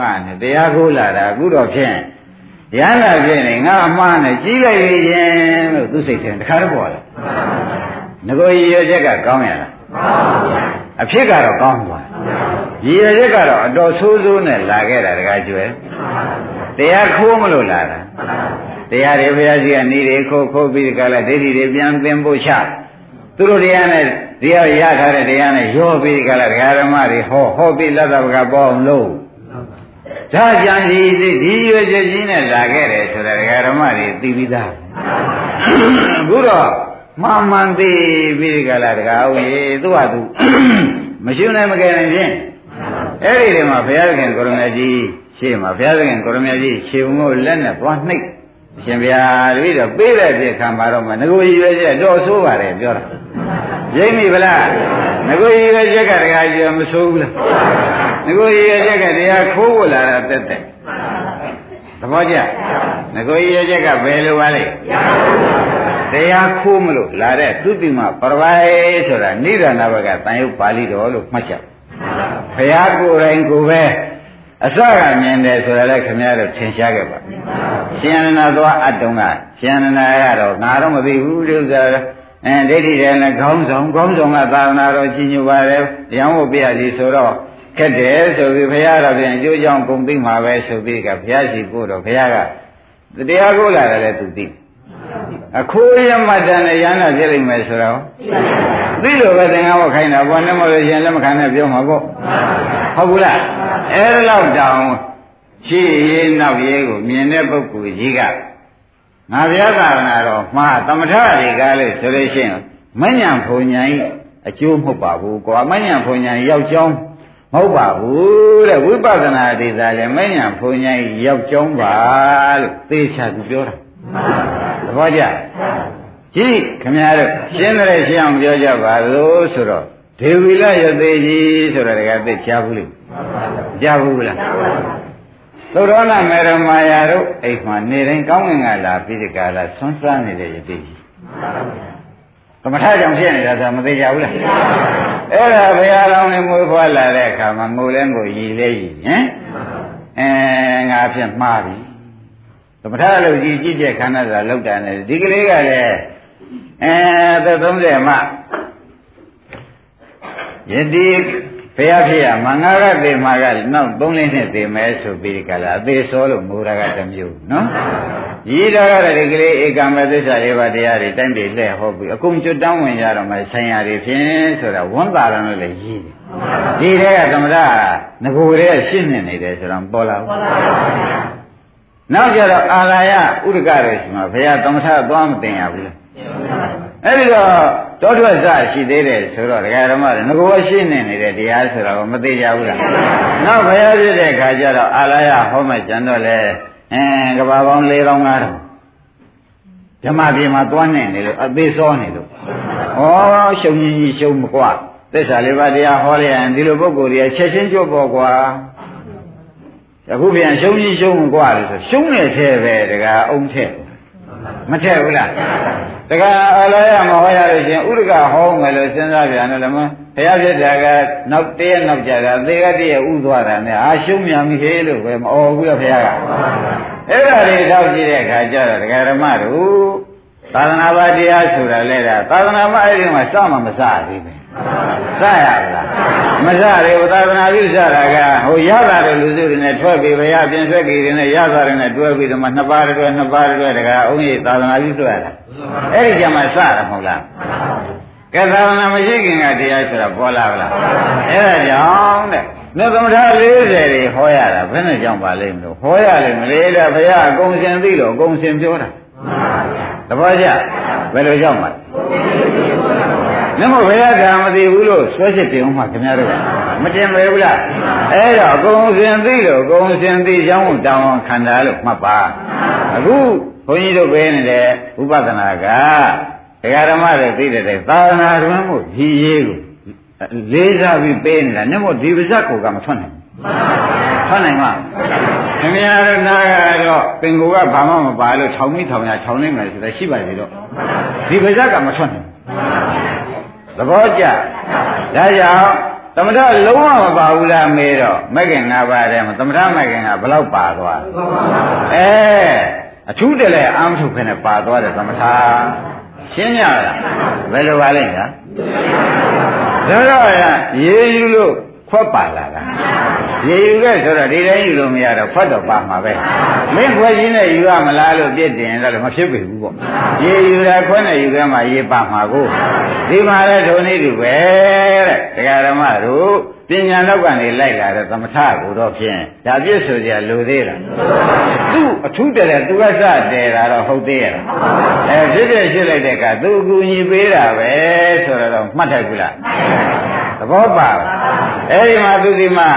ငါနဲ့တရားကိုလာတာအခုတော့ဖြင့်ရဟန္တာဖြစ်နေငါအမှားနဲ့ကြီးလိုက်ရခြင်းလို့သူစိတ်ထဲတခါတော့ပေါ်လာငကိုရည်ရချက်ကကောင်းရလားအဖြစ်ကတော့ကောင်းသွားရည်ရချက်ကတော့အတော်ဆိုးဆိုးနဲ့လာခဲ့တာတခါကျွဲတရားခိုးမလို့လာတာတရားတွေဘုရားကြီးကနေတွေခိုးခိုးပြီးဒီကလာဒိဋ္ဌိတွေပြန်သင်ဖို့ချ သူတို့တရားနဲ့တရားရထားတဲ့တရားနဲ့ရောပြီးဒီကလာဒကာဓမ္မတွေဟောဟောပြီးလက်သဘကပေါအောင်လို့ဒါကြံစီဒီရွယ်ချက်ကြီးနဲ့လာခဲ့တယ်ဆိုတာဒကာဓမ္မတွေသိပြီးသားအခုတော့မှန်မှန်သိပြီးဒီကလာဒကာဦးရေသူ့ဟာသူမရှိနိုင်မကယ်နိုင်ဖြင့်အဲ့ဒီတည်းမှာဘုရားခင်ကိုရမကြီးရှေ့မှာဘုရားခင်ကိုရမကြီးခြေမို့လက်နဲ့သွားနှိပ်ရှင်ဗျာတပည့်တော့ပေးတဲ့ပြခံပါတော့မှငကိုကြီးပဲကျတော့ဆိုးပါတယ်ပြောတာ ရိပ်မိဗလားငကိုကြီးပဲချက်ကတရားကျမဆိုးဘူးလားငကိုကြီးပဲချက်ကတရားခိုးဖို့လာတာတက်တက်သဘောကျငကိုကြီးပဲချက်ကဘယ်လိုပါလဲတရားခိုးမလို့လာတဲ့သုတိမပရဝိုင်ဆိုတာနိဒာနဘကတန်ရုပ်ပါဠိတော်လို့မှတ်ချက်ဘုရားကိုယ်တိုင်ကိုယ်ပဲအစကမြင်တယ်ဆိုတာလည်းခင်ဗျားတို့ထင်ရှားခဲ့ပါရှင်အနန္ဒသွားအတုံးကရှင်အနန္ဒရတော့ငါတော့မသိဘူးဒီဥစ္စာ အဲဒိဋ္ဌိတယ်လည်းခေါင်းဆောင်ခေါင်းဆောင်ကသာသနာတော်ကြီးညိုပါတယ်ရံဖို့ပြရစီဆိုတော့ခက်တယ်ဆိုပြီးဘုရားတော်ပြန်အကျိုးကြောင့်ဂုံသိမှာပဲဆိုပြီးကဘုရားရှိခိုးတော့ဘုရားကတရားကိုလာတယ်လည်းသူသိအခိုးရမတ္တနဲ့ရဟနာဖြစ်လိမ့်မယ်ဆိုတော့သိလို့ပဲသင်္ကန်းဝခိုင်းတာဘောနဲ့မလို့ရှင်လက်မခံနဲ့ပြောမှာပေါ့ဟုတ်ဘူးလားအဲ့ဒါတော့တောင်ရှေ့ရေးနောက်ရေးကိုမြင်တဲ့ပုဂ္ဂိုလ်ကြီးက ငါဘုရားသာသနာတော်မှာသမထတွေကလည်းဆိုလို့ရှိရင်မညံဖုန်ညာကြီးအကျိုးမဟုတ်ပါဘူးကွာမညံဖုန်ညာရောက်ကြောင်းမဟုတ်ပါဘူးတဲ့ဝိပဿနာဒေသလည်းမညံဖုန်ညာကြီးရောက်ကြောင်းပါလို့သေချာသူပြောတာသဘောကျကြည့်ခင်ဗျားတို့ရှင်းတယ်ရှင်းအောင်ပြောကြပါလို့ဆိုတော့ဒေဝီလရသေးကြီးဆိုတော့တကယ်သိကြားဘူးလို့ကြားဘူးလား သုရောဏမေရမာယာတို့အိမ်မှာနေတိုင်းကောင်းငင်ကလာပြီးဒီကလာဆွမ်းစားနေတဲ့ယတိကြီးကမ္မထာကြောင့်ဖြစ်နေတာဆိုမသိကြဘူးလားအဲ့ဒါဘုရားတော်နဲ့မွေးဖွားလာတဲ့အခါမှာငိုလဲငိုရည်လဲရည်ဟင်အဲငါဖြစ်မှားပြီသမထလို့ကြည်ကြည့်တဲ့ခန္ဓာဆိုတာလောက်တာနဲ့ဒီကလေးကလည်းအဲသက်30မှယတိ ဘုရားဖြစ်ရမငါကသေမှာကနောက်3လနှစ်သေမယ်ဆိုပြီးကြလားအသေးစောလို့ငိုတာကတစ်မျိုးနော်ရည်တာကလည်းဒီကလေးဧကမသစ္စာလေးပါးတရားတွေတိုင်းပြည်လှည့်ဟောပြီးအကုန်ကျွတ်တောင်းဝင်ရတော့မှဆိုင်ရာတွေဖြင့်ဆိုတာဝန်တာရလို့လည်းရည်တယ်ဒီတဲ့ကသမထငကိုယ်ရဲ့ရှင်းနေနေတယ်ဆိုတော့ပေါ်လာဘူးပေါ်လာပါဘူးနောက်ကြတော့အာလာယဥဒကရဲ့ရှိမှာဘုရားသမထသွားမတင်ရဘူးလေ အဲ့ဒီတော့တောထွက်စရှိသေးတယ်ဆိုတော့ဒကာဓမ္မတွေငကောရှိနေနေတဲ့တရားဆိုတော့မသေးကြဘူးလားနောက်ဘယ်ရဖြစ်တဲ့ခါကျတော့အာလာယဟောမှကျန်တော့လေအင်းကဘာပေါင်း၄000 5000ဓမ္မပြေမှာသွားနေနေလို့အသေးစောနေလို့ဩရှုံကြီးကြီးရှုံမကွာသစ္စာလေးပါးတရားဟောလိုက်ရင်ဒီလိုပုဂ္ဂိုလ်တွေကချက်ချင်းကြွပေါ်ကွာအခုပြန်ရှုံကြီးရှုံကွာလို့ဆိုရှုံနေသေးပဲဒကာအုံးထက် မထက်ဘူးလားတကအလောရမဟောရလို့ချင်းဥဒကဟောမယ်လို့စဉ်းစားပြန်တယ်လည်းမဘုရားဖြစ်တာကနောက်တည့်နောက်ကြတာသေကတည့်ဥသွားတာနဲ့အာရှုံးမြန်ပြီဟေးလို့ပဲမအော်ဘူးရဘုရားကအဲ့ဒါလေးထောက်ကြည့်တဲ့အခါကျတော့ဒကာဓမ္မတို့သာသနာ့ဘာတရားဆိုတာလဲတာသာသနာ့ဘာအဲ့ဒီမှာစမှမစသေးဘူး စရလားမစရေဝသာသနာပြုစတာကဟိုရတာတဲ့လူစုတွေနဲ့ထွက်ပြီးဘုရားပြင်ဆွဲကြီးတွေနဲ့ရတာတွေနဲ့တွဲပြီးတော့မှနှစ်ပါးတွဲနှစ်ပါးတွဲတကအုံးကြီးသာသနာပြုဆွဲတာအဲ့ဒီကြမှာစတာမဟုတ်လားကဲသာသနာမရှိခင်ကတရားဆိုတာပေါ်လာဗလားအဲ့ဒါကြောင့်တဲ့နှုတ်သမထ40တွေဟောရတာဘယ်နဲ့ကြောင့်ပါလိမ့်မလို့ဟောရလိမ့်မလေတဲ့ဘုရားအကုန်စင်သိလို့အကုန်စင်ပြောတာသဘောကျဘယ်လိုကြောင့်ပါ နမောဘုရားကမသိဘူးလို့ဆွဲချက်တင်အောင်မှခင်ဗျားတို့မတင်ပဲဘူးလားအဲ့တော့အကုန်စင်သိလို့အကုန်စင်သိကြောင်းတောင်းခန္ဓာလို့မှတ်ပါအခုဘုန်းကြီးတို့ပဲနေတယ်ဥပဒနာကဒကာဓမ္မတွေသိတဲ့တိုင်သာသနာတွင်မို့ရည်ရေးကိုလေးစားပြီးပေးနေတာနမောဒီပါဇက်ကိုကမထွက်နိုင်ထွက်နိုင်မှာခင်ဗျားတို့နာကတော့ပင်ကိုကဘာမှမပါလို့ခြောင်မိထောင်ရခြောင်နေမယ်ဆိုတော့ရှိပါသေးတော့ဒီပါဇက်ကမထွက်နိုင် သဘောကျဒါကြောင့်သမထလုံးဝမပါဘူးလားမေးတော့မဂ္ဂင်၅ပါးထဲမှာသမထမဂ္ဂင်ကဘယ်လောက်ပါသွားအဲအထူးတလဲအာမထုခနဲ့ပါသွားတယ်သမထရှင်းကြလားဘယ်လိုပါလဲညာဒါတော့ရေယူလို့ ခွက်ပါလာတာရေယူခဲ့ဆိုတော့ဒီတိုင်းယူလို့မရတော့ခွက်တော့ပါမှာပဲမင်းခွက်ကြီးနဲ့ယူရမလားလို့ပြစ်တင်တော့မဖြစ်ပြီဘူးပေါ့ရေယူတာခွက်နဲ့ယူခဲ့မှရေပါမှာကိုဒီမှာလည်းဒုနေတူပဲတဲ့တရားဓမ္မတို့ပညာတော့ကနေလိုက်လာတဲ့သမထကိုတော့ဖြင့်ဒါပြည့်ဆိုကြလိုသေးလားသူ့အထူးတည်းသူကစတယ်တာတော့ဟုတ်သေးရဲ့အဲဖြစ်ဖြစ်ရှိလိုက်တဲ့ကသူအကူညီပေးတာပဲဆိုတော့မှတ်ထိုက်ဘူးလားသဘောပါ အဲ့ဒီမှာသူဒီမှာ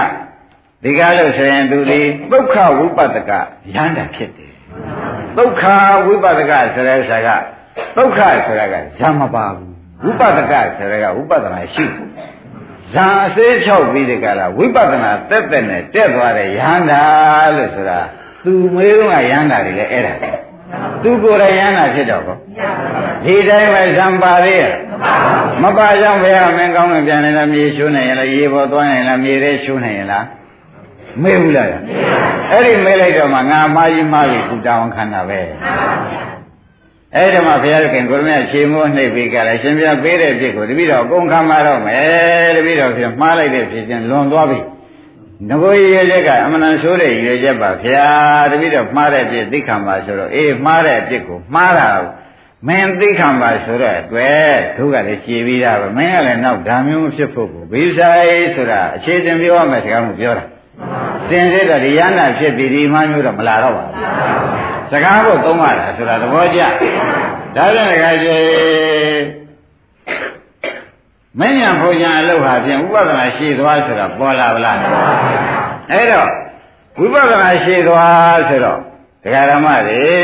ဒီကားလို့ဆိုရင်သူဒီဒုက္ခဝိပဿကရဟန္တာဖြစ်တယ်ဒုက္ခဝိပဿကဆိုတဲ့ဥစ္စာကဒုက္ခဆိုတာကဇာမပါဘူးဝိပဿကဆိုတာကဝိပဿနာရှိဇာအစေးချောက်ပြီးဒီကလာဝိပဿနာတက်တက်နဲ့တက်သွားတဲ့ယဟန္တာလို့ဆိုတာသူမေးတော့ကယဟန္တာတွေလည်းအဲ့ဒါ သူကိုယ်တိုင်ယဟန္တာဖြစ်တော့ကောဒီတိုင်းပဲဇံပါသေးရဲ့မပါကြောင့်ဘုရားမင်းကောင်းလို့ပြန်နေလားမြေရှုနေရင်လားရေပေါ်သွားနေလားမြေထဲရှုနေရင်လားမေးဘူးလားအဲ့ဒီမေးလိုက်တော့မှငါမာကြီးမားပြီသူတောင်းခန္ဓာပဲအဲ့ဒီမှာဘုရားခင်ကိုရမခြေမိုးနှိပ်ပြီးကြတယ်ရှင်ပြပေးတဲ့ဖြစ်ကိုတပည့်တော်အကုန်ခံမတော့မယ်တပည့်တော်ဖြင့်မှားလိုက်တဲ့ဖြစ်ချင်းလွန်သွားပြီ ငကိုရည်ရချက်ကအမှန်တန်ဆိုးတဲ့ရည်ရချက်ပါဗျာတပည့်တော်မှားတဲ့ဖြစ်သိခံပါဆိုတော့အေးမှားတဲ့အဖြစ်ကိုမှားတာမင်းသိခံပါဆိုတော့အတွက်သူကလည်းရှည်ပြီးသားပဲမင်းကလည်းနောက်ဒါမျိုးမဖြစ်ဖို့ကိုဘိဆိုင်ဆိုတာအခြေတင်ပြောရမယ်စကားမျိုးပြောတာသင်စစ်တော့ဒီရဟနာဖြစ်ပြီးဒီမှမျိုးတော့မလာတော့ပါဘူးစကားကိုသုံးရတာဆိုတာသဘောကျဒါပြန်တခါကျေ မဉ္ဇဉ်ဘုရားအလုပ်ဟာဖြင့်ဥပဒနာရှိသွားဆိုတာပေါ်လာဗလားအဲ့တော့ဝိပဿနာရှိသွားဆိုတော့ဒကာရမတွေ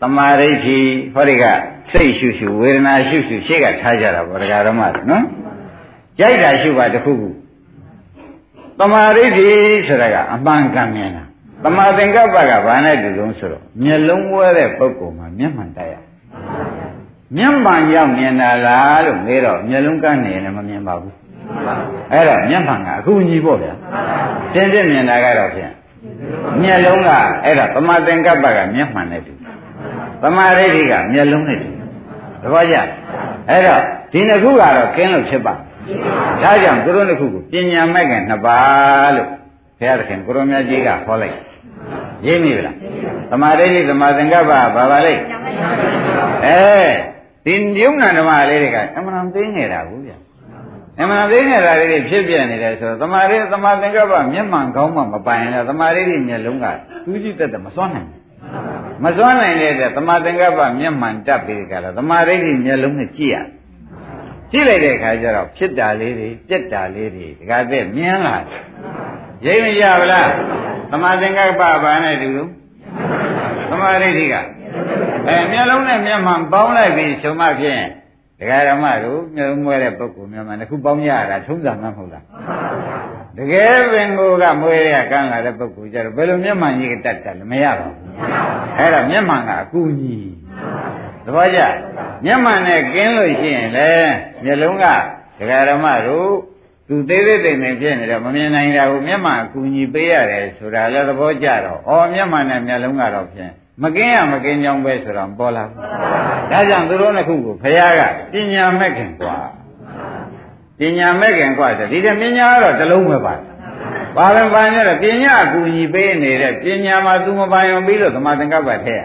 တမာရိဋ္ဌိဟောဒီကစိတ်ရှုရှုဝေဒနာရှုရှုရှေ့ကထားကြတာပေါ့ဒကာရမတွေနော်ကြိုက်တာရှုပါတခုခုတမာရိဋ္ဌိဆိုတာကအမှန်ကန်မြင်တာတမာသင်္ကပ္ပကဘာနဲ့တူလုံးဆိုတော့မျက်လုံးဝဲတဲ့ပုဂ္ဂိုလ်မှာမျက်မှန်တက်ရ မျက်မှန်ရောက်မြင်တာလားလို့မေးတော့မျက်လုံးကန်းနေရင်လည်းမမြင်ပါဘူးအဲ့တော့မျက်မှန်ကအကူညီပေါ့ဗျာတင်းတင်းမြင်တာကတော့ဖြင့်မျက်လုံးကအဲ့ဒါတမာသင်္ကပ္ပကမျက်မှန်နဲ့တူသမာဓိဋ္ဌိကမျက်လုံးနဲ့တူသဘောကျအဲ့တော့ဒီနှစ်ခုကတော့ကင်းလို့ဖြစ်ပါဒါကြောင့်သူတို့နှစ်ခုကိုပညာမဲ့ခင်နှစ်ပါးလို့ဘုရားသခင်ကိုရောမြတ်ကြီးကဟောလိုက်ရေးမိဗလားသမာဓိဋ္ဌိသမာသင်္ကပ္ပဘာပါလဲအဲ ဒီယုံနာဓမ္မလေးတွေကအမှန်သိနေတာဘူးဗျအမှန်သိနေတာလေးတွေဖြစ်ပြနေတယ်ဆိုတော့သမာဓိသမာသင်္ကပ္ပမျက်မှန်ကောင်းမှမပိုင်လဲသမာဓိဋ္ဌိမျက်လုံးကသူကြည့်တတ်တယ်မစွမ်းနိုင်ဘူးမစွမ်းနိုင်တဲ့သမာသင်္ကပ္ပမျက်မှန်တက်ပြီးကြလားသမာဓိဋ္ဌိမျက်လုံးနဲ့ကြည့်ရကြည့်လိုက်တဲ့အခါကျတော့ဖြစ်တာလေးတွေပြက်တာလေးတွေဒီကတည်းမြင်လာတယ်ရိပ်မရဗလားသမာသင်္ကပ္ပဘာနဲ့တူလို့သမာဓိဋ္ဌိက အဲမျက်လုံးနဲ့မျက်မှန်ပေါင်းလိုက်ပြီးဆိုမှဖြင့်ဒကာရမတို့မျက်လုံးမွဲတဲ့ပုဂ္ဂိုလ်မျက်မှန်တစ်ခုပေါင်းရတာထုံးစံမှမဟုတ်လားတကယ်ပင်ကိုကမွေးရကန်းလာတဲ့ပုဂ္ဂိုလ်ကြတော့ဘယ်လိုမျက်မှန်ကြီးတတ်တယ်လဲမရပါဘူးအဲ့ဒါမျက်မှန်ကအကူကြီးသဘောကျမျက်မှန်နဲ့ကင်းလို့ရှိရင်လေမျက်လုံးကဒကာရမတို့သူသေးသေးတိမ်တိမ်ဖြစ်နေတော့မမြင်နိုင်တာကိုမျက်မှန်အကူကြီးပေးရတယ်ဆိုတာလည်းသဘောကျတော့ဩမျက်မှန်နဲ့မျက်လုံးကတော့ဖြင့် မကင်းရမကင်းကြောင်းပဲဆိုတော့ပေါ်လာဘူးဒါကြောင့်သူတို့နှစ်ခုကိုဘုရားကပညာမဲ့ခင်กว่าပညာမဲ့ခင်กว่าဆိုဒီကပညာကတော့တစ်လုံးပဲပါဘာလဲဘာညတော့ပညာအကူကြီးပေးနေတဲ့ပညာမှာသူမပိုင်အောင်ပြီးလို့သမာသင်္ကပ္ပထည့်ရ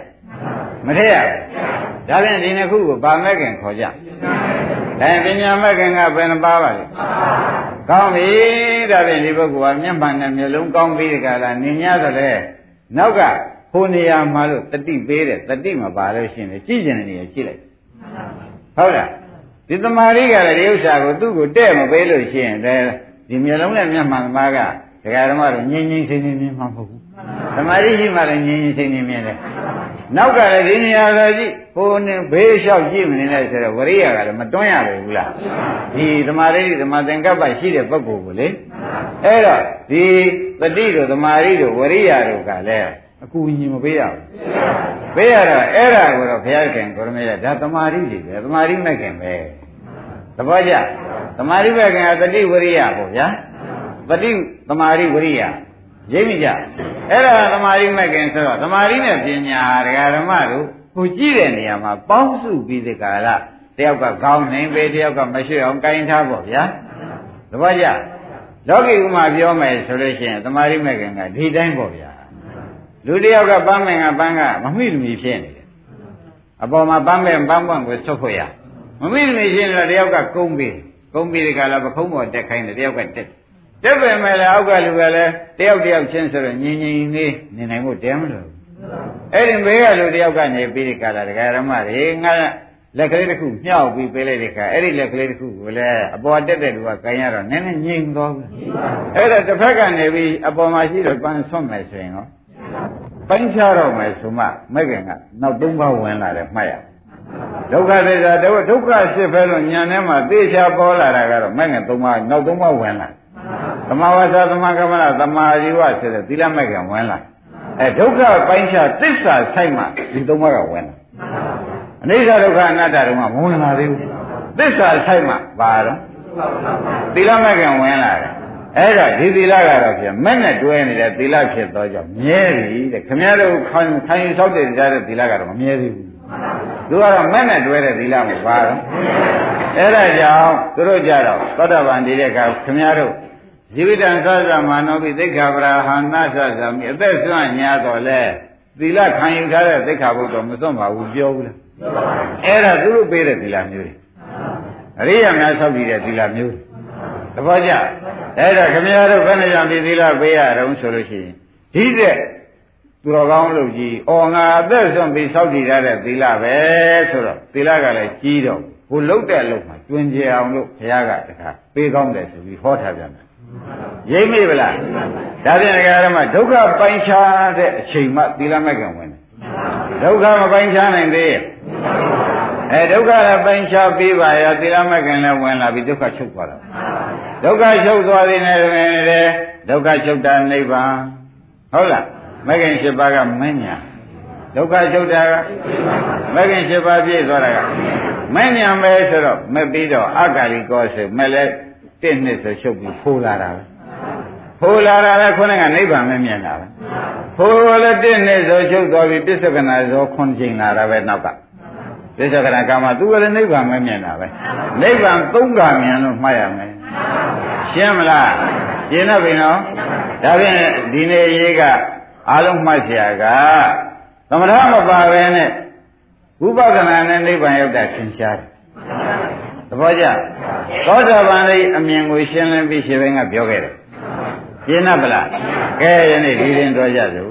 မထည့်ရဘူးဒါဖြင့်ဒီနှစ်ခုကိုဗာမဲ့ခင်ခေါ်ကြဒါပညာမဲ့ခင်ကဘယ်နှပါပါလဲကောင်းပြီဒါဖြင့်ဒီပုဂ္ဂိုလ်ကမျက်မှန်နဲ့မျိုးလုံးကောင်းပြီးဒီကလာနေ냐ဆိုလဲနောက်က ဟိုနေရာမှာလို့တတိပေးတယ်တတိမပါလို့ရှိရင်ကြည့်ကျင်တဲ့နေရာကြည့်လိုက်ဟုတ်လားဒီတမာရီကလည်းဒီဥစ္စာကိုသူ့ကိုတဲ့မပေးလို့ရှိရင်လည်းဒီမျိုးလုံးနဲ့မျက်မှန်သမားကဒကာဓမ္မတို့ငြင်းငြင်းစိမ့်စိမ့်မြင်မှာမဟုတ်ဘူးတမာရီရှိမှလည်းငြင်းငြင်းစိမ့်စိမ့်မြင်တယ်နောက်ကလည်းဒီနေရာတော်ကြည့်ဟိုနေဘေးလျှောက်ကြည့်မနေနဲ့ဆိုတော့ဝရိယကလည်းမတွန်းရဘူးလားဒီသမာဓိသမာသင်္ကပ္ပရှိတဲ့ပုဂ္ဂိုလ်ကိုလေအဲ့တော့ဒီတတိတို့သမာဓိတို့ဝရိယတို့ကလည်း အကူအညီမပေးရဘူးပေးရတော့အဲ့ဒါကိုတော့ဘုရားခင်ကိုရမေရဒါသမာဓိတွေပဲသမာဓိမဲ့ခင်ပဲသဘောကျသမာဓိမဲ့ခင်ကတတိဝရိယပေါ့ဗျာတတိသမာဓိဝရိယရိပ်မိကြအဲ့ဒါသမာဓိမဲ့ခင်ဆိုတော့သမာဓိနဲ့ပညာဒကာဓမ္မတို့ကိုကြည့်တဲ့နေရာမှာပေါင်းစုပြီးဒီကာလတယောက်ကကောင်းနေပေတယောက်ကမရှိအောင်ကင်ထားပေါ့ဗျာသဘောကျလောကီဥမာပြောမယ်ဆိုလို့ရှိရင်သမာဓိမဲ့ခင်ကဒီတိုင်းပေါ့ဗျာ လူတယောက်ကပန်းမင်ကပန်းကမမိလူမီဖြစ်နေတယ်အပေါ်မှာပန်းမင်ပန်းပွန့်ကိုဆွတ်ဖို့ရမမိလူမီဖြစ်နေတော့တယောက်ကကုန်းပြီးကုန်းပြီးဒီကလာပခုံးပေါ်တက်ခိုင်းတယ်တယောက်ကတက်တက်ပဲမဲ့လည်းအောက်ကလူကလည်းတယောက်တယောက်ချင်းဆိုတော့ငြင်းငြင်းလေးနေနိုင်ဖို့တဲမလို့အဲ့ဒီဘေးကလူတယောက်ကနေပြီးဒီကလာဒကာရမတွေငါလက်ကလေးတစ်ခုမြှောက်ပြီးပေးလိုက်တဲ့ခါအဲ့ဒီလက်ကလေးတစ်ခုကိုလည်းအပေါ်တက်တဲ့လူကကန်ရတော့နည်းနည်းငြိမ်သွားဘူးအဲ့ဒါတစ်ဖက်ကနေပြီးအပေါ်မှာရှိတော့ပန်းဆွတ်မယ်ဆိုရင်ရော ပိုင်းခြားတော့မယ်ဆိုမှမဲ့ခင်ကနောက်သုံးပါးဝင်လာတယ်မှတ်ရဒုက္ခသစ္စာဒုက္ခဖြစ်ဖဲလို့ညာထဲမှာသေချာပေါ်လာတာကတော့မဲ့ခင်သုံးပါးနောက်သုံးပါးဝင်လာသမဝါစာသမကမ္မနာသမာဓိဝဆိုတဲ့သီလမဲ့ခင်ဝင်လာအဲဒုက္ခပိုင်းခြားသစ္စာဆိုင်မှဒီသုံးပါးကဝင်လာအနိစ္စဒုက္ခအနတ္တတို့ကမဝင်လာသေးဘူးသစ္စာဆိုင်မှပါတော့သီလမဲ့ခင်ဝင်လာတယ် အဲ့ဒါဒီသီလကတော့ဖြင့်မဲ့နဲ့တွဲနေတဲ့သီလဖြစ်သောကြောင့်မြဲပြီတဲ့ခမည်းတော်ခံခံယူဆောက်တဲ့ကြားတဲ့သီလကတော့မမြဲသေးဘူးသူကတော့မဲ့နဲ့တွဲတဲ့သီလမပါတော့အဲ့ဒါကြောင့်သူတို့ကြတော့သောတာပန်တည်တဲ့အခါခမည်းတော်ဇီဝတံသသမာနောပိသိက္ခာပရာဟနာသသမိအသက်ဆွမ်းညာတော့လဲသီလခံယူထားတဲ့သိက္ခာပုဒ်တော့မစွန့်ပါဘူးပြောဘူးလားအဲ့ဒါသူတို့ပေးတဲ့သီလမျိုးတွေအရိယာများဆောက်တည်တဲ့သီလမျိုးတွေ သဘောကျအဲ့ဒါခမည်းတော်ဘယ်နဲ့ကြောင့်ဒီသီလပေးရတော့ဆိုလို့ရှိရင်ဒီတဲ့သူတော်ကောင်းလို့ကြီးအော်ငါအသက်ဆုံးပြီးစောက်တည်ရတဲ့သီလပဲဆိုတော့သီလကလည်းကြီးတော့ဘုလုတ်တဲ့လို့မှကျွင်ကြအောင်လို့ဘုရားကတခါပေးကောင်းတယ်ဆိုပြီးဟောထားပြန်တယ်ရိပ်မိဗလားဒါဖြင့်ဒကာရမဒုက္ခပိုင်းခြားတဲ့အချိန်မှသီလမဲ့ကံဝင်တယ်ဒုက္ခမပိုင်းခြားနိုင်သေးရဲ့ အဲဒုက္ခလည်းပိုင်းခြားပြီးပါရောသီလမဲ့ကံလည်းဝင်လာပြီးဒုက္ခချုပ်သွားတာဒုက္ခချုပ်သွားသေးတယ်လေဒုက္ခချုပ်တာနိဗ္ဗာန်ဟုတ်လားမဂ္ဂင်၈ပါးကမင်းညာဒုက္ခချုပ်တာကမဂ္ဂင်၈ပါးပြည့်သွားတာကမင်းညာပဲဆိုတော့မပြီးတော့အကာလီကောဆိုမဲ့လဲတင့်နှစ်ဆိုချုပ်ပြီးဖိုးလာတာပဲဖိုးလာတာလည်းခုနကနိဗ္ဗာန်မမြင်တာပဲဖိုးလည်းတင့်နှစ်ဆိုချုပ်သွားပြီးပစ္စုကနာဇောခွန်ချိန်လာတာပဲနောက်က ပစ္စုကနာကာမသူကလည်းနိဗ္ဗာန်မမြင်တာပဲနိဗ္ဗာန်သုံးခါမြင်လို့မှတ်ရမယ်ရှင်းမလားရှင်းတော့ပြီနော်ဒါဖြင့်ဒီနေ့ရေးကအားလုံးမှတ်เสียကသမထမပါပဲနဲ့ဝိပဿနာနဲ့နိဗ္ဗာန်ရောက်တာသင်ရှားတယ်သဘောကျသောတာပန်လေးအမြင်ကိုရှင်းလင်းပြီးရှင်ဘင်းကပြောခဲ့တယ်ရှင်းနပ်ပလားကဲယနေ့ဒီရင်တော်ကြစို့